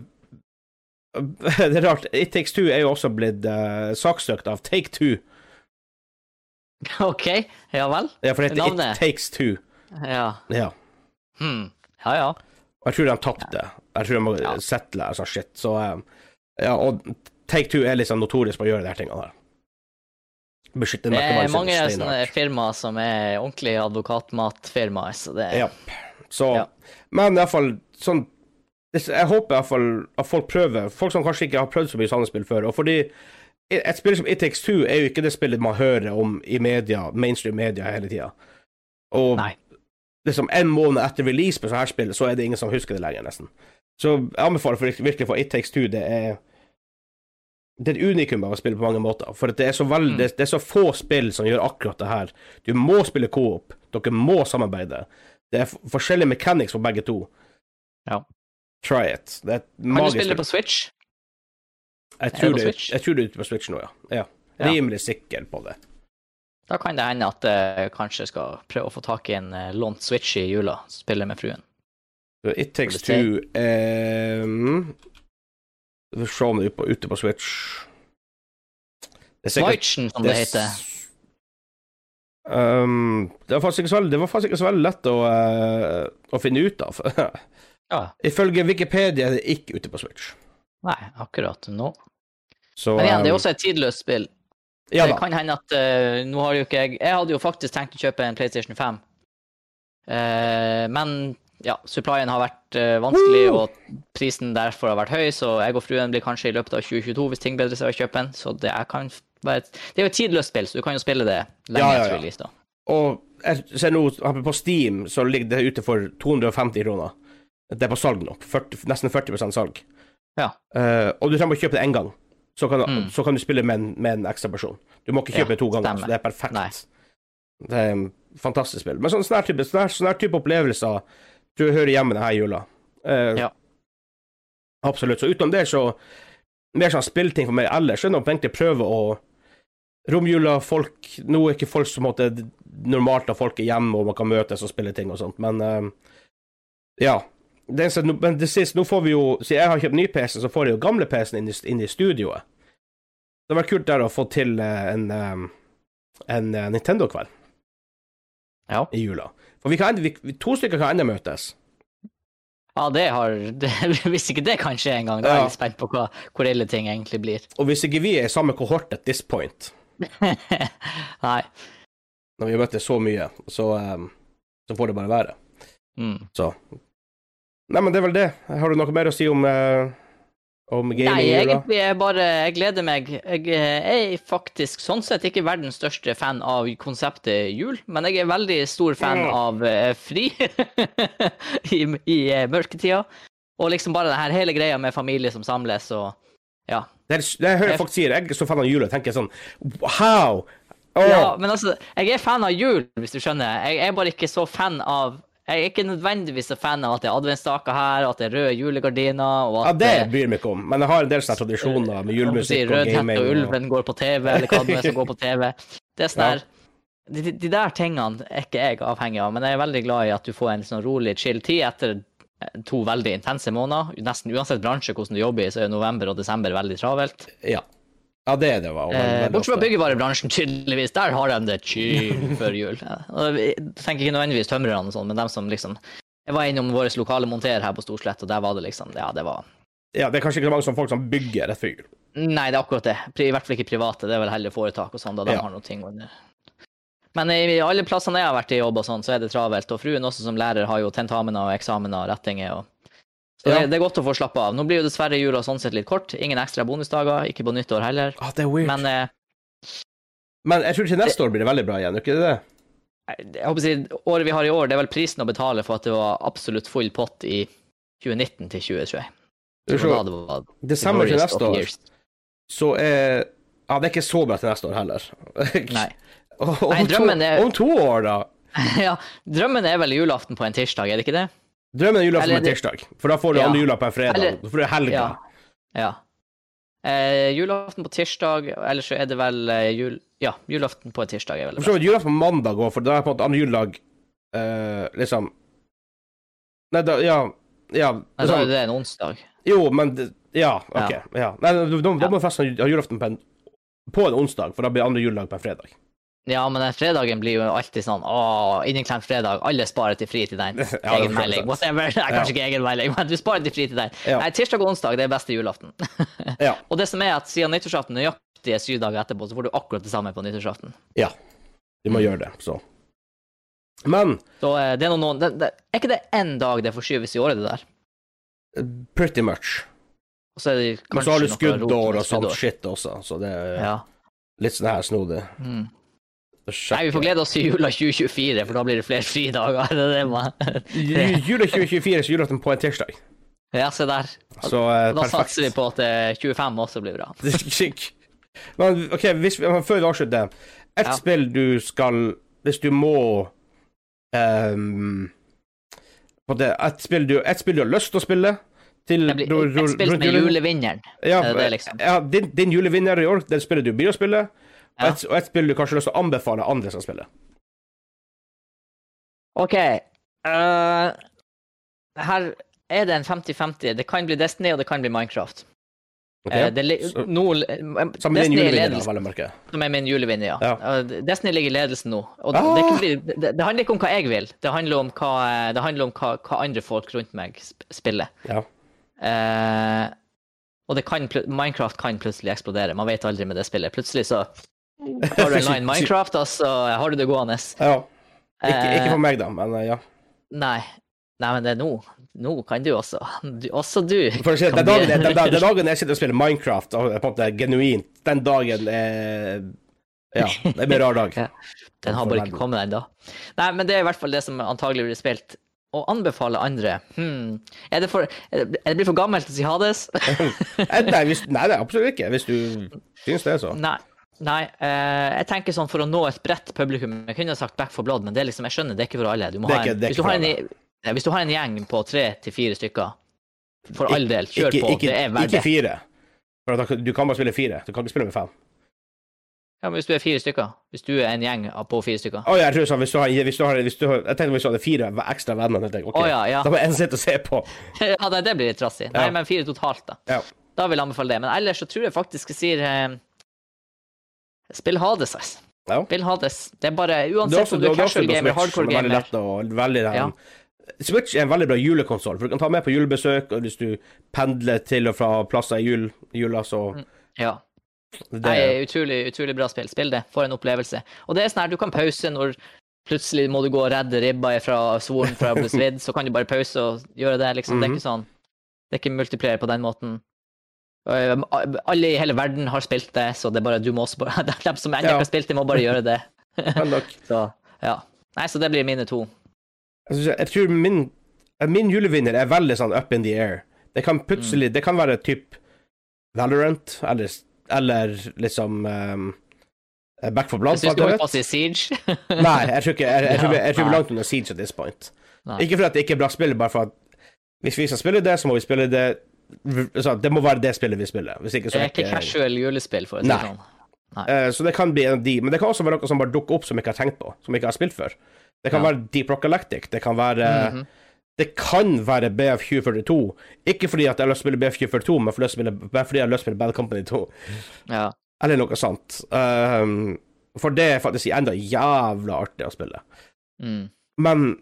det er rart. It Takes Two er jo også blitt uh, saksøkt av Take Two. OK, ja vel. Ja, for det heter Navnet? It Takes Two. Ja. Ja. Hmm. Ja, ja. Jeg tror de tapte. Jeg tror de må Ja. settle sånn shit. Så um, ja, og Take Two er liksom notorisk på å gjøre de her tingene her. Beskytte Det er mange sånne firmaer som er ordentlige advokatmatfirmaer, så det Ja. Så Ja. Men iallfall sånn Jeg håper iallfall at folk prøver. Folk som kanskje ikke har prøvd så mye sånne spill før. Og fordi et spill som It Takes Two er jo ikke det spillet man hører om i media, mainstream media hele tida. Og Nei. liksom en måned etter release på sånne her spill, så er det ingen som husker det lenger, nesten. Så jeg anbefaler for virkelig for It Takes Two. Det er det er et unikum av å spille på mange måter. For det, er så veld, Mm. det, det er så få spill som gjør akkurat det her. Du må spille co-op. Dere må samarbeide. Det er forskjellige mechanics for begge to. Ja. Try it. Det er et Kan du spille det på Switch? Jeg tror det, Switch? jeg tror det er ute på Switch nå, ja. ja. Ja. Rimelig sikker på det. Da kan det hende at jeg kanskje skal prøve å få tak i en uh, lånt Switch i jula. Spille med fruen. It Takes Two um, Vi får se om det er ute på, Switch. Switchen, som det heter. Um, det var faktisk ikke så veldig lett å, uh, å finne ut av. Ja. Ifølge Wikipedia er det ikke ute på Switch. Nei, akkurat nå. Så, Men igjen, det er um, også et tidløst spill. ja, det kan hende at uh, Nå har jo ikke jeg Jeg hadde jo faktisk tenkt å kjøpe en PlayStation 5. Uh, men ja, supplyen har vært uh, vanskelig, Woo! og prisen derfor har vært høy, så jeg og fruen blir kanskje i løpet av 2022 hvis ting bedrer seg å kjøpe en. Så det er, kan være et, Det er jo et tidløst spill, så du kan jo spille det lenge Ja, ja, etter ja. release, da. Og jeg ser nå på Steam så ligger det ute for 250 kroner. Det er på salg nå. 40, nesten 40% salg. Ja. Uh, og du trenger å kjøpe det én gang. Så kan, Mm. så kan du spille med en, med en ekstra person. Du må ikke Ja, kjøpe det to ganger. stemmer. Så det er perfekt. Nei. Det er en fantastisk spill. Men sånn her type, type opplevelser tror jeg hører hjemme denne jula. Uh, Ja. Absolutt. Så utenom det, så Mer sånn spillting for meg ellers. er det egentlig prøve å Romjula, folk Nå er ikke folk som måtte normalt at folk er hjemme og man kan møtes og spille ting og sånt, men uh, ja. Det eneste, men det siste, nå får vi jo Siden jeg har kjøpt ny PC, så får jeg jo gamle PC-en inn, i- inn i studioet. Det hadde vært kult der å få til en, en, eh, en eh, Nintendo-kveld Ja. i jula. For vi kan, vi, to stykker kan ennå møtes. Ja, det har det, Hvis ikke det kan skje en gang, da er jeg litt spent på hva, hvor ille ting egentlig blir. Og hvis ikke vi er i samme kohort at this point, Nei. når vi har møttes så mye, så, eh, så får det bare være. Mm. Så Nei, men det er vel det. Har du noe mer å si om, uh, om gaming Nei, egentlig er jeg bare Jeg gleder meg. Jeg eh, er faktisk sånn sett ikke verdens største fan av konseptet jul, men jeg er veldig stor fan Mm. av uh, fri i, i uh, mørketida. Og liksom bare det her hele greia med familie som samles og Ja. Det, er, det jeg hører Jeg- folk sier, jeg er så fan av jula, tenker jeg sånn How? Oh. Ja, men altså, jeg er fan av jul, hvis du skjønner. Jeg er bare ikke så fan av Jeg er ikke nødvendigvis så fan av at det er adventsstaker her, og at det er røde julegardiner, og Ja, det bryr meg ikke om, men jeg har en del sånne tradisjoner med julemusikk og gaming. og Og... ulven går på TV, eller hva det er som går på TV. Det er sånn Ja. de- de der tingene er ikke jeg avhengig av, men jeg er veldig glad i at du får en sånn rolig, chill tid etter eh, to veldig intense måneder. Nesten uansett bransje hvordan du jobber i, så er november og desember veldig travelt. Ja. Ja, det det. var Eh, Bortsett fra byggevarebransjen, tydeligvis. Der har de det chill før jul. Ja. Og Jeg tenker ikke nødvendigvis tømrerne og sånn, men dem som liksom Jeg var innom vår lokale monter her på Storslett, og der var det liksom Ja, det var Ja, det er kanskje ikke så mange som folk som bygger rett før jul. Nei, det er akkurat det. I hvert fall ikke private. Det er vel heller foretak og sånn, da de Ja. har noen ting under. Men i alle plassene jeg har vært i jobb og sånn, så er det travelt. Og fruen også som lærer har jo tentamener og eksamener og rettinger og Så Ja. det, det er godt å få slappe av. Nå blir jo dessverre jula sånn sett litt kort. Ingen ekstra bonusdager, ikke på nyttår heller. Ah, det er weird. Men, Men eh, jeg tror til neste år blir det veldig bra igjen, er ikke det det? jeg håper å si, året vi har i år, det er vel prisen å betale for at det var absolutt full pott i 2019 til 2021. Du Det var det var Desember til neste år, years. så er Ja, det er ikke så bra til neste år heller. Nei. om, Nei, drømmen er- om to år, da? ja, drømmen er vel julaften på en tirsdag, er det ikke det? Drømmen er julaften på en tirsdag, for da får du Ja. andre jula på en fredag. Eller- Da får du helga. Ja. ja. Eh, julaften på tirsdag, ellers så er det vel eh, jul... Ja, julaften på en tirsdag er vel det julaften på mandag òg, for da er på en måte andre juledag eh, liksom Nei, da Ja. ja Nei, da er det en onsdag. Jo, men Ja, OK. Ja. Ja. Nei, da, da, da må festen ha julaften på en, på en onsdag, for da blir andre juledag på en fredag. Ja, men den fredagen blir jo alltid sånn Å, inneklemt fredag. Alle sparer til fri til den. Ja, er egen melding. Whatever. Nei, kanskje ikke egen melding, men du sparer til fri til den. Ja. Nei, tirsdag og onsdag, det er beste julaften. Ja. og det som er at siden nyttårsaften nøyaktig er syv dager etterpå, så får du akkurat det samme på nyttårsaften. ja. Du må Mm. gjøre det, så. Men Så eh, det er noen, det, det, Er ikke det én dag det forskyves i året, det der? pretty much. Og så er det Men så har du skuddår og sånt skuddår. shit også, så det er Ja. litt sånn her snodig. Mm. Nei, vi får glede oss til jula 2024, for da blir det flere fridager. Det er det man... Jula 2024 så julaften på en tirsdag. Ja, se der. Så uh, Da perfekt. satser vi på at uh, 25 også blir bra. Men OK, hvis, vi- før vi avslutter. Et Ja. spill du skal Hvis du må um, på det, et, spill du, et spill du har lyst til å spille til et spill med julevinneren. Ja, det liksom? ja din, din julevinner i år, den spiller du blir å spille. Og, et, og et spill du kanskje har lyst til å anbefale andre som spiller. OK. Uh, her er det en 50-50. Det kan bli Destiny, og det kan bli Minecraft. Okay. Uh, det Så- nå, Sammen din er julevinner, vel å merke. som er min julevinner, ja. Ja. Uh, Destiny ligger i ledelsen nå. Og Ah! det, bli, det, det handler ikke om hva jeg vil, det handler om hva, det handler om hva, hva andre folk rundt meg spiller. Ja. Og det kan, Minecraft kan plutselig eksplodere. Man vet aldri med det spillet. Plutselig så har du en line Minecraft, altså, har du det gående. ja. Ikke, ikke Eh, for meg, da, men eh, ja. Nei. Nei, men det er nå. Nå kan du også. Du, også du. For si, den, dagen, den, den, dagen jeg sitter og spiller Minecraft, og på en måte genuint, den dagen er Ja, det blir en rar dag. Ja. Den har bare ikke kommet ennå. Nei, men det er i hvert fall det som antagelig blir spilt. Å anbefale andre hmm. er, det for, er det er det blir for gammelt å si Hades? Eh, Nei, hvis, nei, det er absolutt ikke. Hvis du syns det, så. Nei. Nei, eh, jeg tenker sånn for å nå et bredt publikum Jeg kunne sagt Back for Blood, men det er liksom, jeg skjønner det er ikke for alle. Du må Det ha en, hvis, du har en, hvis du har en gjeng på tre til fire stykker, for all del, kjør ikke, på. Ikke, det er verdt ikke fire. For du kan bare spille fire. Du kan ikke spille med fem. Ja, men hvis du er fire stykker. Hvis du er en gjeng på fire stykker. Å, jeg tror sånn, hvis du har, hvis du har, hvis du har Jeg tenkte hvis du hadde fire ekstra venner, jeg, ok, Å, ja, ja. da må en sitte og se på. ja, nei, det blir litt trassig. Nei, Ja. men fire totalt, da. Ja. Da vil jeg anbefale det. Men ellers så tror jeg faktisk jeg sier eh, Spill Hades, ass. Ja. Spill Hades. Det er bare Det er Uansett også, om du er casual gamer, hardcore gamer er veldig lett og veldig Ja. Switch er en veldig bra julekonsoll, for du kan ta med på julebesøk, og hvis du pendler til og fra plasser i jul, jula, så Ja. det, er utrolig, utrolig bra spill. Spill det. For en opplevelse. Og det er sånn her, du kan pause når plutselig må du gå og redde ribba fra svoren fra å bli svidd, så kan du bare pause og gjøre det, liksom. Det er Mhm. ikke sånn Det er ikke multiplier på den måten. Uh, Alle i hele verden har spilt det, så det er bare du må også bare De som ennå Ja. har spilt det, må bare gjøre det. Så ja. Nei, så det blir mine to. Jeg, jeg tror min, min julevinner er veldig sånn up in the air. Det kan plutselig Mm. Det kan være typ Valorant, eller, eller liksom um, Back for Blood. Jeg syns du holdt på si Siege. Nei, jeg tror ikke Jeg, jeg, tror, jeg, tror langt under Siege at this point. Nei. Ikke fordi det ikke er bra spill, bare for at hvis vi skal spille det, så må vi spille det Det må være det spillet vi spiller. Hvis ikke, så Det er ikke casual julespill, for å si det sånn. Eh, så det kan bli en av de, men det kan også være noe som bare dukker opp som jeg ikke har tenkt på, som jeg ikke har spilt før. Det kan Ja. være Deep Rock Galactic, det kan være Mhm. Det kan være BF2042. Ikke fordi at jeg har lyst til å spille BF2042, men fordi jeg har lyst til å spille Bad Company 2. Ja. Eller noe sånt. Um, for det er faktisk enda jævla artig å spille. Mm. Men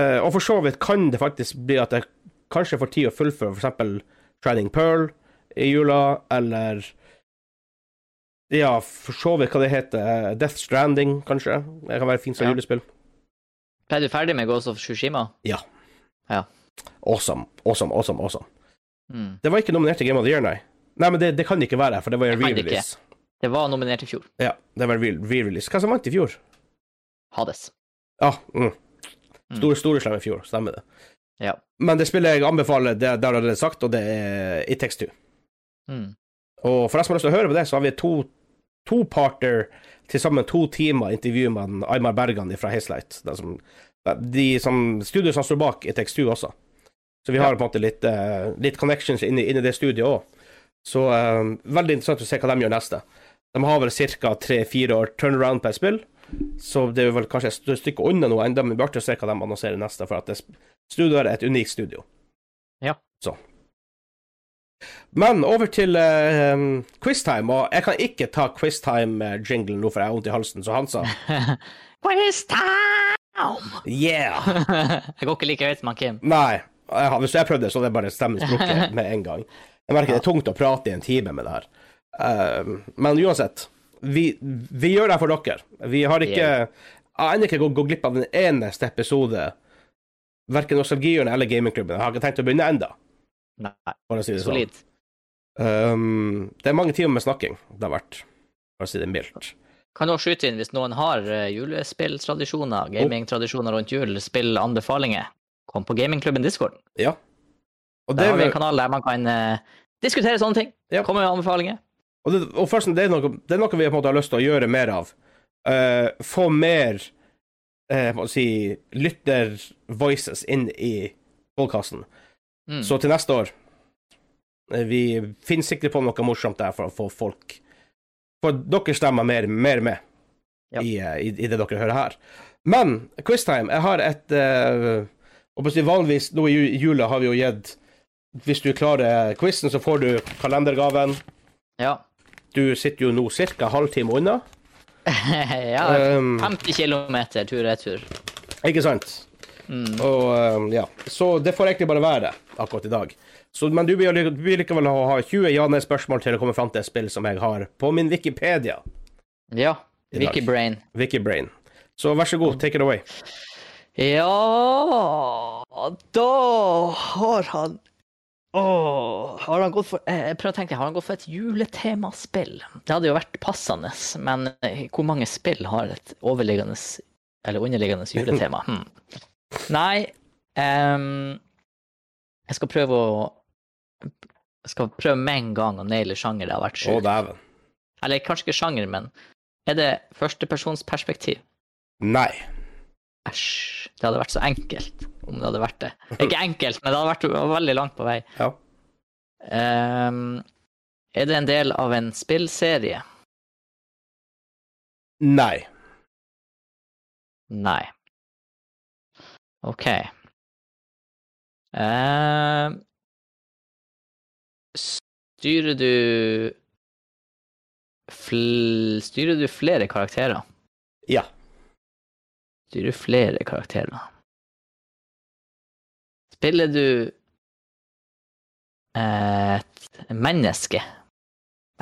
Uh, Og for så vidt kan det faktisk bli at jeg kanskje får tid å fullføre f.eks. Trading Pearl i jula, eller Ja, for så vidt hva det heter. Death Stranding, kanskje. Det kan være fint som Ja. julespill. Ble du ferdig med Ghost of Tsushima? Awesome, awesome, awesome. awesome. Mm. Det var ikke nominert til Game of the Year, nei. Nei, men det, det kan ikke være, for det var Det det re-release. Det var nominert i fjor. Ja, det var re- re-release. Hva som vant i fjor? Hades. Ja, Ah, Mm. Store, store slem i fjor, stemmer det. Ja. Men det spillet jeg anbefaler, det, det har jeg allerede sagt, og det er It Takes Two. Mm. Og for deg som har lyst til å høre på det, så har vi to to-parter, til sammen to timer intervju med Aymar Bergan fra Hazelight. De som, de som studio som står bak It Takes Two også. Så vi har Ja. på en måte litt, eh, litt connections inni, inni det studioet òg. Så eh, veldig interessant å se hva de gjør neste. De har vel ca. tre-fire år turnaround på et spill, så det er vel kanskje et stykke unna noe enda, men vi bør se hva de annonserer neste, for at det studioet er et unikt studio. Ja. Så. Men over til uh, quiztime, og jeg kan ikke ta quiztime-jinglen nå, for jeg har vondt i halsen, så han sa Quiz time! yeah! jeg går ikke like høyt som han Kim. Nei, jeg, hvis jeg prøvde, så hadde jeg bare stemmen sprukket med en gang. Jeg merker det er tungt å prate i en time med det her. Uh, men uansett, vi, vi gjør det for dere. Vi har ikke Yeah. Jeg har ennå ikke gått, glipp av den eneste episode, verken Nostalgihjørnet eller Gamingklubben. Jeg har ikke tenkt å begynne enda, Nei, for å si det sånn. solid. Um, det er mange timer med snakking det har vært, for å si det mildt. Kan du også skyte inn hvis noen har eh, julespilltradisjoner, gamingtradisjoner rundt jul, spillanbefalinger? Kom på gamingklubben Discord. Ja. Og Der har vi en kanal der man kan uh, diskutere sånne ting. Ja. Komme med anbefalinger. Og, det, og forresten, det er, noe, det er noe vi på en måte har lyst til å gjøre mer av. Uh, få mer uh, må si, lytter-voices inn i podkasten. Mm. Så til neste år uh, Vi finner sikkert på noe morsomt der for å få folk For dere stemmer mer, mer med Ja. i, uh, i, i det dere hører her. Men quiztime Jeg har et uh, Vanligvis nå i jula har vi jo gitt Hvis du klarer quizen, så får du kalendergaven. Ja. Du sitter jo nå ca. halvtime unna. ja. Um, 50 km tur-retur. Ikke sant? Mm. Og um, ja, Så det får egentlig bare være akkurat i dag. Så, men du vil, likevel ha ha 20 ja-nei-spørsmål til å komme fram til et spill som jeg har på min Wikipedia. Ja. Wikibrain. Wikibrain. Så vær så god, take it away. Ja Da har han Åh, har han gått for eh, Jeg prøver å tenke, har han gått for et juletemaspill? Det hadde jo vært passende, men eh, hvor mange spill har et overliggende eller underliggende juletema? Hmm. Nei um, Jeg skal prøve å Jeg skal prøve med en gang å naile sjanger det har vært sjukt. dæven. Eller kanskje ikke sjanger, men er det førstepersonsperspektiv? Nei. Æsj. Det hadde vært så enkelt om det hadde vært det. Ikke enkelt, men det hadde vært veldig langt på vei. Ja. Um, er det en del av en spillserie? Nei. Nei. OK. Ehm, styrer du Styrer du flere karakterer? Ja. Styrer flere karakterer. Spiller du et menneske?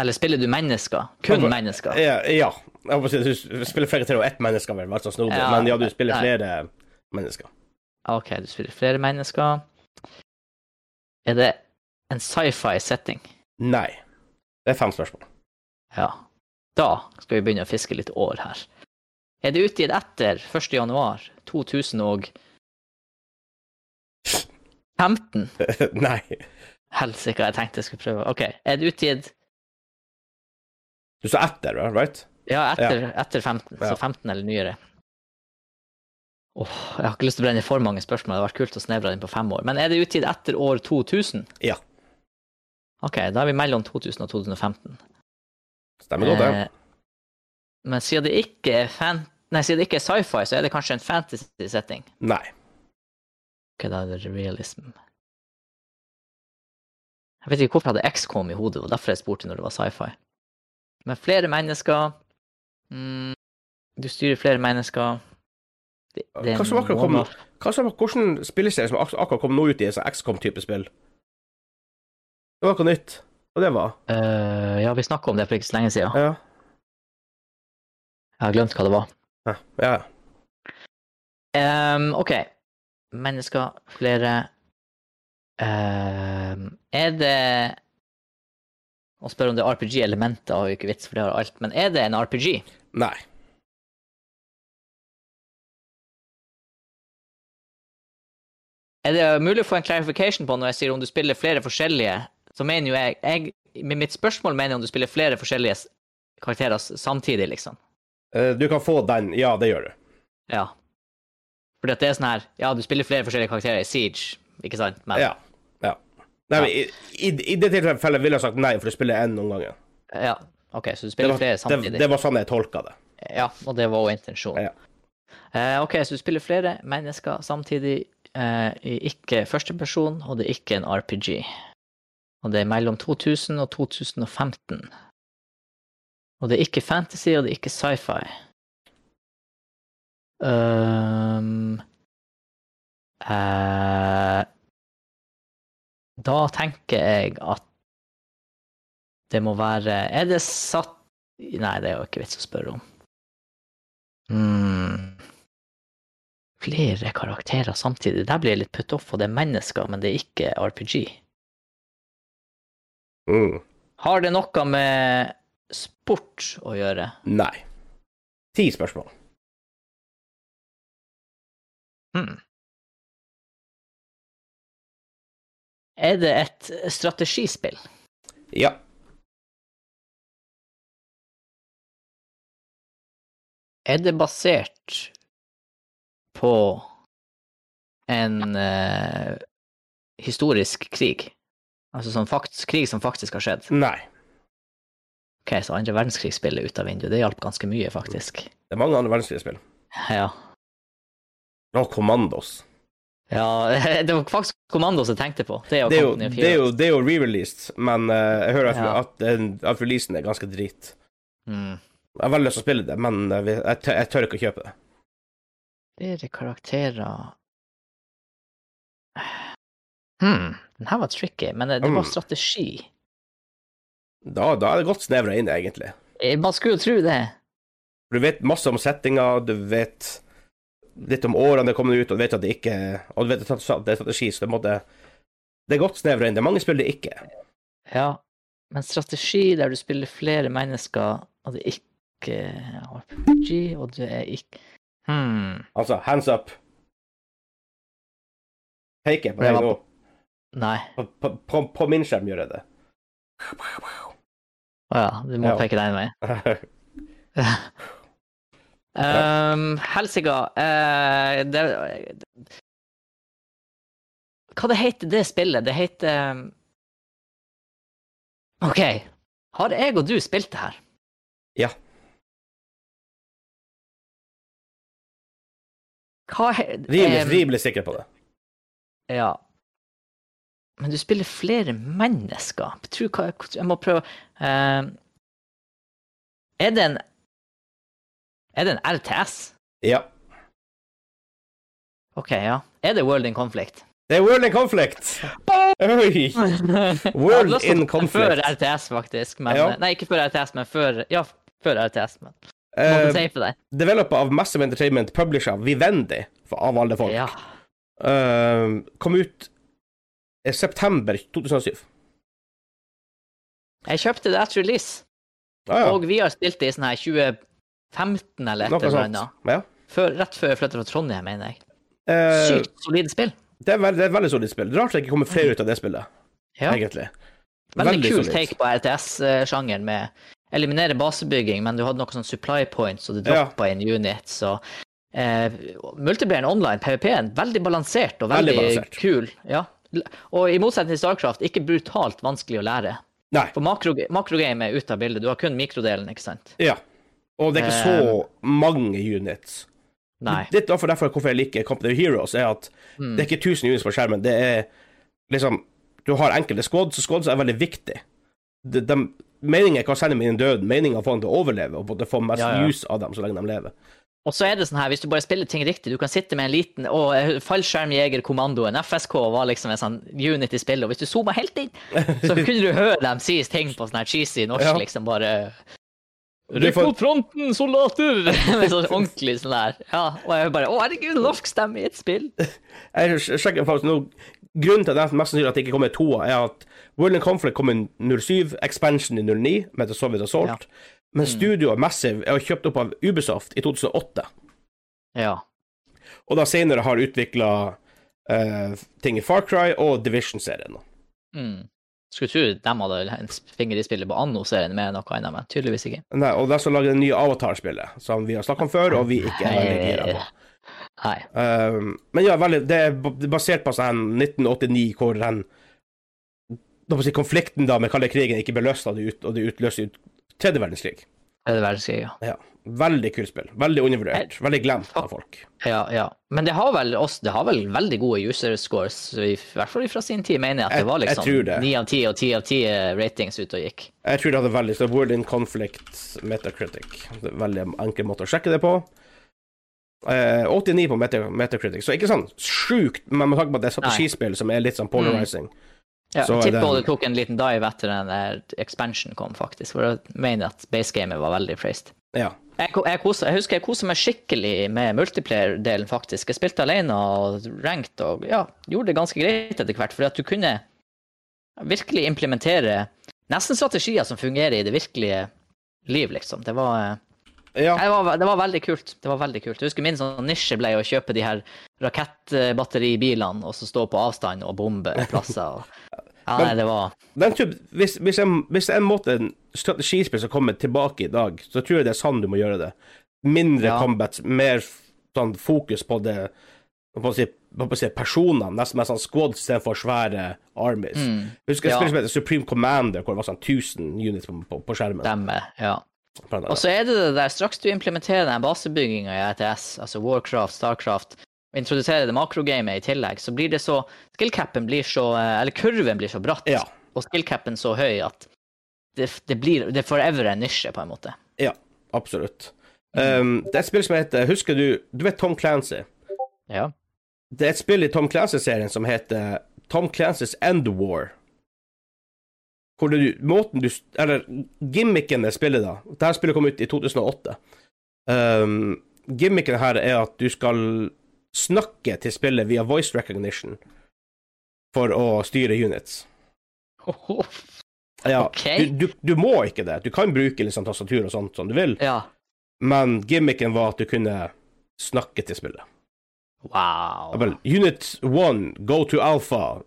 Eller spiller du mennesker? Kun mennesker? Ja. ja. Jeg håper si, du spiller flere til og ett menneske, vel, altså snodig. Ja, men ja, du spiller nei. flere mennesker. OK, du spiller flere mennesker. Er det en sci-fi setting? Nei. Det er fem spørsmål. Ja. Da skal vi begynne å fiske litt år her. Er det utgitt etter 1. januar 2015? Nei. Helsike, jeg tenkte jeg skulle prøve. OK. Er det utgitt Du sa etter, right? Ja, etter, etter 15. Ja. Så 15 eller nyere. Åh, jeg har ikke lyst til å brenne for mange spørsmål. Det hadde vært kult å snevre den på fem år. Men er det utgitt etter år 2000? Ja. OK, da er vi mellom 2000 og 2015. Stemmer godt, det. Eh, men siden det ikke er fan... Nei, siden det ikke er sci-fi, så er det kanskje en fantasy-setting. Nei. Ok, da er det realism. Jeg vet ikke hvorfor jeg hadde XCOM i hodet, og derfor jeg spurte når det var sci-fi. Men flere mennesker mm, Du styrer flere mennesker det, det Hva som akkurat kom. Hva som, Hvordan spilleserie som akkurat kom nå ut i en sånn XCOM-type spill? Det var noe nytt. Og det var uh, ja, vi snakka om det for ikke så lenge siden. Ja. Jeg har glemt hva det var. Ja. ja. Um, OK. Mennesker, flere um, Er det Å spørre om det er RPG-elementer, har jo ikke vits, for det har alt. Men er det en RPG? Nei. Er det mulig å få en clarification på når jeg sier om du spiller flere forskjellige? Så mener jo jeg, jeg Med mitt spørsmål mener jeg om du spiller flere forskjellige karakterer samtidig, liksom. Eh, Du kan få den. Ja, det gjør du. Ja. For det er sånn her Ja, du spiller flere forskjellige karakterer i Siege, ikke sant? Men Ja. ja. Nei, men i, i, I det tilfellet ville jeg sagt nei, for du spiller én noen ganger. ja. OK, så du spiller var, flere samtidig. det var sånn jeg tolka det. Ja, og det var òg intensjonen. Ja. Eh, OK, så du spiller flere mennesker samtidig eh, i ikke førsteperson, og det er ikke en RPG. Og det er mellom 2000 og 2015. Og det er ikke fantasy, og det er ikke sci-fi. Um, eh, da tenker jeg at det må være Er det satt Nei, det er jo ikke vits å spørre om. Mm. Flere karakterer samtidig. Der blir jeg litt put off, og det er mennesker, men det er ikke RPG. Mm. Har det noe med sport å gjøre? Nei. Ti spørsmål. Hmm. Er det et strategispill? Ja. Er det basert på en uh, historisk krig? Altså sånn krig som faktisk har skjedd? Nei. Ok, så andre verdenskrigsspill er ut av vinduet. Det hjalp ganske mye, faktisk. Det er mange andre verdenskrigsspill. Ja. Og Commandos. ja det var faktisk Commandos jeg tenkte på. Det er jo Det er jo, det er jo, det er jo re-released, men uh, jeg hører at, Ja. at, den- at releasen er ganske drit. Mm. Jeg har veldig lyst til å spille det, men eh, jeg, tør, jeg tør ikke å kjøpe det. Flere karakterer Hm, den her var tricky, men det, det var Mm. strategi. Da, da er det godt snevra inn, egentlig. Eh, Man skulle jo tro det. Du vet masse om settinga, du vet litt om årene det kommer ut, og du vet at det ikke Og du vet at det er strategi, så det, måte, det er godt snevra inn. Det er mange spill det ikke. Ja, men strategi der du spiller flere mennesker, og det er ikke RPG, og det er ikke hmm. Altså, hands up. Peker på deg nå. Nei. På, på, på, på min skjerm gjør jeg det. Å ja, du må Ja. peke den veien. Um, Helsika uh, det, Hva det heter det spillet? Det heter um, OK. Har jeg og du spilt det her? Ja. Hva he, Rimelig, um... rimelig sikker på det. Ja. Men du spiller flere mennesker. Jeg tror hva Jeg må prøve uh, Er det en Er det en RTS? Ja. OK, ja. Er det World in Conflict? Det er World in Conflict! Oi! World in Conflict. Før RTS, faktisk. Men, Ja. Nei, ikke før RTS, men før Ja, før RTS. Men Uh. Developer av Massive Entertainment, publisher Vivendi, av alle folk. Ja. uh, kom ut september 2007. Jeg kjøpte det etter release, Ah, ja. og vi har spilt det i sånn her 2015 eller et eller annet. Rett før jeg flyttet fra Trondheim, mener jeg. Eh, Sykt solid spill. det, er veld, det er veldig solid spill. Rart det ikke kommer flere ut av det spillet, Ja. egentlig. Veldig, kul solid. take på RTS-sjangeren med eliminere basebygging, men du hadde noe sånn supply points, og du droppa inn units, og eh, multiplayeren online, PVP-en, veldig balansert og Veldig veldig, balansert. kul. Ja. Og i motsetning til Starcraft, ikke brutalt vanskelig å lære. Nei. For makro, makrogame er ute av bildet. Du har kun mikrodelen, ikke sant? Ja. Og det er ikke så mange units. Nei. Litt derfor, derfor hvorfor jeg liker Company of Heroes, er at Mm. det er ikke 1000 units på skjermen. Det er liksom Du har enkelte squads, og squads er veldig viktig. De, de, meningen er ikke å sende dem inn i døden, meningen er å få dem til å overleve og få mest Ja, ja. use av dem så lenge de lever. Og så er det sånn her, hvis du bare spiller ting riktig, du kan sitte med en liten å, fallskjermjegerkommandoen, FSK var liksom en sånn unit i spillet, og hvis du zooma helt inn, så kunne du høre dem si ting på sånn her cheesy norsk, Ja. liksom bare Du Rykk mot fronten, soldater! Med sånn ordentlig sånn der. Ja, og jeg bare Å, herregud, norsk stemme i et spill! Jeg sjekker faktisk nå Grunnen til at det mest sannsynlig at det ikke kommer toa, er at World in Conflict kom i 07, Expansion i 09, med The Soviet Assault. Men studioet Massive er kjøpt opp av Ubisoft i 2008. Ja. Og da senere har utvikla ting i Far Cry og Division-serien. Mm. Skulle tro de hadde en finger i spillet på Anno-serien med noe annet, men tydeligvis ikke. Nei, og de som lager det nye Avatar-spillet, som vi har snakka om før, og vi ikke er veldig gira på. Nei. Um, men ja, veldig, det er basert på sånn 1989, hvor den da må si, konflikten da med kalde krigen ikke ble løst, og det, ut, og det utløste ut tredje verdenskrig. Tredje verdenskrig, ja. Ja. Veldig kult spill. Veldig undervurdert. Veldig glemt av folk. Ja, ja. Men det har vel også, det har vel veldig gode user scores, i hvert fall fra sin tid, mener jeg at det var liksom tror det. 9 av 10 og 10 av 10 ratings ute og gikk. Jeg tror det hadde veldig så World in Conflict Metacritic. Det er veldig enkel måte å sjekke det på. Eh, 89 på Metacritic, så ikke sånn sjukt, men med tanke på at det er strategispill som er litt sånn polarizing. Ja, jeg tipper det- det tok en liten dive etter den der expansion kom, faktisk, for jeg mener at basegamet var veldig praised. Ja. Jeg, jeg, koser, jeg husker jeg kosa meg skikkelig med multiplayer-delen, faktisk. Jeg spilte alene og ranked og ja, gjorde det ganske greit etter hvert, for at du kunne virkelig implementere nesten strategier som fungerer i det virkelige liv, liksom. Det var, ja. det var, det var veldig kult. Det var veldig kult. Jeg husker min sånn nisje ble å kjøpe de her rakettbatteribilene og så stå på avstand og bombe plasser. Og, ja, nei, det var Den typ, hvis, hvis, en, hvis en måte en strategispill som kommer tilbake i dag, så tror jeg det er sånn du må gjøre det. Mindre Ja. combat, mer sånn fokus på det på å si, på å si personene, nesten mer sånn squads istedenfor svære armies. Husker jeg Mm. Ja. som heter Supreme Commander, hvor det var sånn 1000 units på, på, på skjermen. Demme, Ja. Og så er det det der, straks du implementerer den basebygginga i ETS, altså Warcraft, Starcraft, og introduserer det makrogamet i tillegg, så blir det så Skillcapen blir så eh, Eller kurven blir så bratt, Ja. og skillcapen så høy at det, det blir Det er forever en nisje, på en måte. Ja, absolutt. Um, det er et spill som heter Husker du Du vet Tom Clancy? Ja. Det er et spill i Tom Clancy-serien som heter Tom Clancy's End War. Hvor du, måten du Eller gimmicken det spillet, da Dette spillet kom ut i 2008. Um, gimmicken her er at du skal snakke til spillet via voice recognition for å styre units. Ja, Ok. du, du, du må ikke det. Du kan bruke liksom tastatur og sånt som du vil, ja. men gimmicken var at du kunne snakke til spillet. Wow. Unit 1, go to alpha,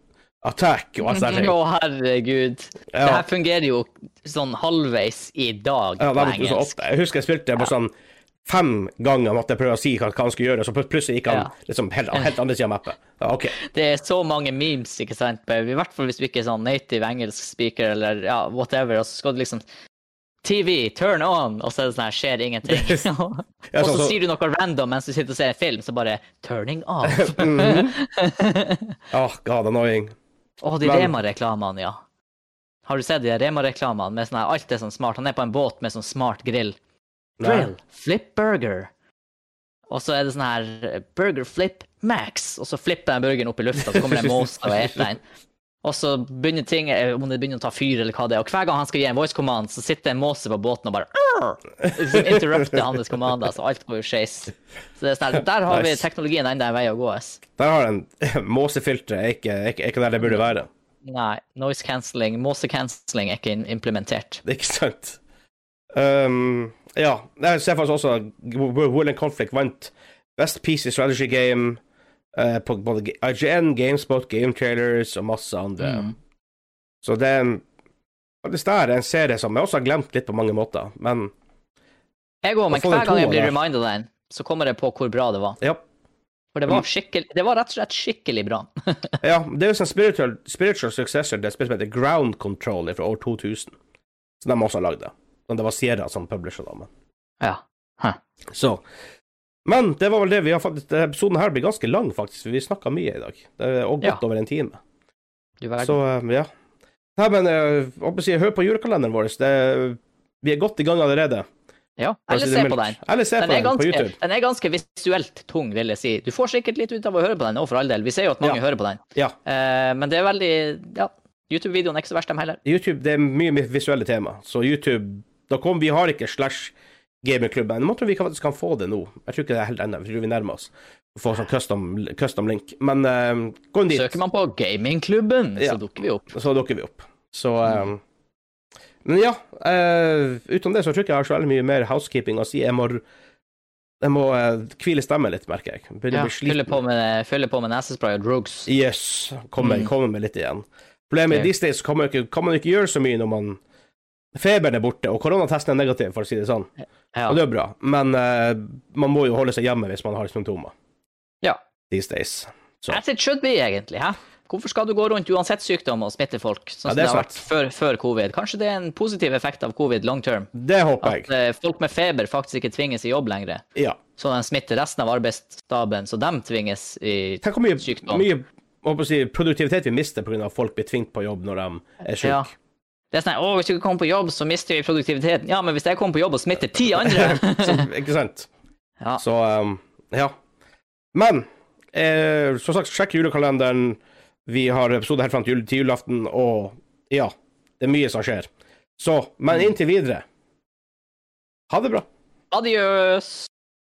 attack og sånt. Å, herregud. Det her fungerer jo sånn halvveis i dag ja, på engelsk. 2008. Jeg husker jeg spilte på sånn fem ganger måtte jeg prøve å si hva, han skulle gjøre, så plutselig gikk han Ja. liksom helt, helt andre siden av mappet. Ja, okay. Det er så mange memes, ikke sant? I hvert fall hvis du ikke er sånn native engelsk speaker eller ja, whatever, og så skal du liksom TV, turn on, og så er det sånn her, skjer ingenting. og Ja, så sier du noe random mens du sitter og ser en film, så bare turning off. Ah, god annoying. Å, de Men- Rema-reklamene, ja. Har du sett de Rema-reklamene med sånn her, alt er sånn smart? Han er på en båt med sånn smart grill. Grill, flip burger. Og så er det sånn her eh, burger flip max, og så flipper den burgeren opp i lufta, så kommer det en måse og eter den. Og så begynner ting, eh, om det begynner å ta fyr eller hva det er, og hver gang han skal gi en voice command, så sitter en måse på båten og bare liksom interrupter hans kommander, så alt går jo skeis. Så det er sånn der har vi teknologien enda en vei å gå. ass. Der har den måsefilteret, er ikke, er ikke- er ikke der det burde være. Nei, noise cancelling, måsecancelling er ikke implementert. Er ikke sant. Um, ja, jeg ser faktisk også at Will and Conflict vant Best PC Strategy Game eh, på både IGN, GameSpot, Game Trailers og masse andre. Mm. Så det er faktisk det er en serie som jeg også har glemt litt på mange måter, men Jeg òg, men hver gang jeg blir reminded av den, så kommer jeg på hvor bra det var. Ja. For det var, skikkelig, det var rett og slett skikkelig bra. ja. Det er jo en spiritual, spiritual successor det er et som heter Ground Control fra år 2000. Så de også har lagd det. Men det var Sierra som publisher da. Men. ja. Huh. Så. Men det var vel det vi har faktisk Denne episoden her blir ganske lang, faktisk, for vi snakka mye i dag. Det er og godt Ja. over en time. Så eh, ja. Nei, men jeg håper å si, hør på julekalenderen vår. Det, vi er godt i gang allerede. ja. Eller se på den. Eller se Den på den, den på YouTube. den er ganske visuelt tung, vil jeg si. Du får sikkert litt ut av å høre på den òg, for all del. Vi ser jo at mange Ja. hører på den. Ja. Uh, men det er veldig Ja, YouTube-videoen er ikke så verst, dem heller. YouTube det er mye visuelle tema, så YouTube da kom, Vi har ikke slash gamingklubben. Jeg tror vi faktisk kan få det nå. Jeg tror ikke det er helt ennå. Jeg tror vi nærmer oss å få sånn custom, custom link. Men uh, gå inn dit, Søker man på gamingklubben, Ja. så dukker vi opp. så dukker vi opp. Så eh, Men ja. Uh, utenom det så tror jeg ikke jeg har så veldig mye mer housekeeping å si. Jeg må, jeg må uh, hvile stemmen litt, merker jeg. Begynner Ja, å bli sliten. fyller på med, fyller på med nesespray og drugs. Yes. Kommer Mm. kommer med litt igjen. Problemet okay. i these days kan man, ikke, kan man ikke gjøre så mye når man Feberen er borte, og koronatesten er negativ, for å si det sånn. Ja. Og det er bra, men uh, man må jo holde seg hjemme hvis man har symptomer ja. these days. Så. As it should be, egentlig. Hæ? Hvorfor skal du gå rundt uansett sykdom og smitte folk, sånn Ja, som det det, har vært før, før covid? Kanskje det er en positiv effekt av covid long term? Det håper At jeg. eh, folk med feber faktisk ikke tvinges i jobb lenger, Ja. så de smitter resten av arbeidsstaben, så de tvinges i Tenk hvor mye, Sykdom. mye si, produktivitet vi mister pga. at folk blir tvingt på jobb når de er syke. Ja. Det er sånn Å, hvis du ikke kommer på jobb, så mister vi produktiviteten. Ja, men hvis jeg kommer på jobb og smitter ti andre Så, ikke sant? Ja. Så um, ja. Men eh, som sagt, sjekk julekalenderen. Vi har episode helt fram til, jul, til julaften, og ja, det er mye som skjer. Så, men inntil videre Ha det bra. Adios.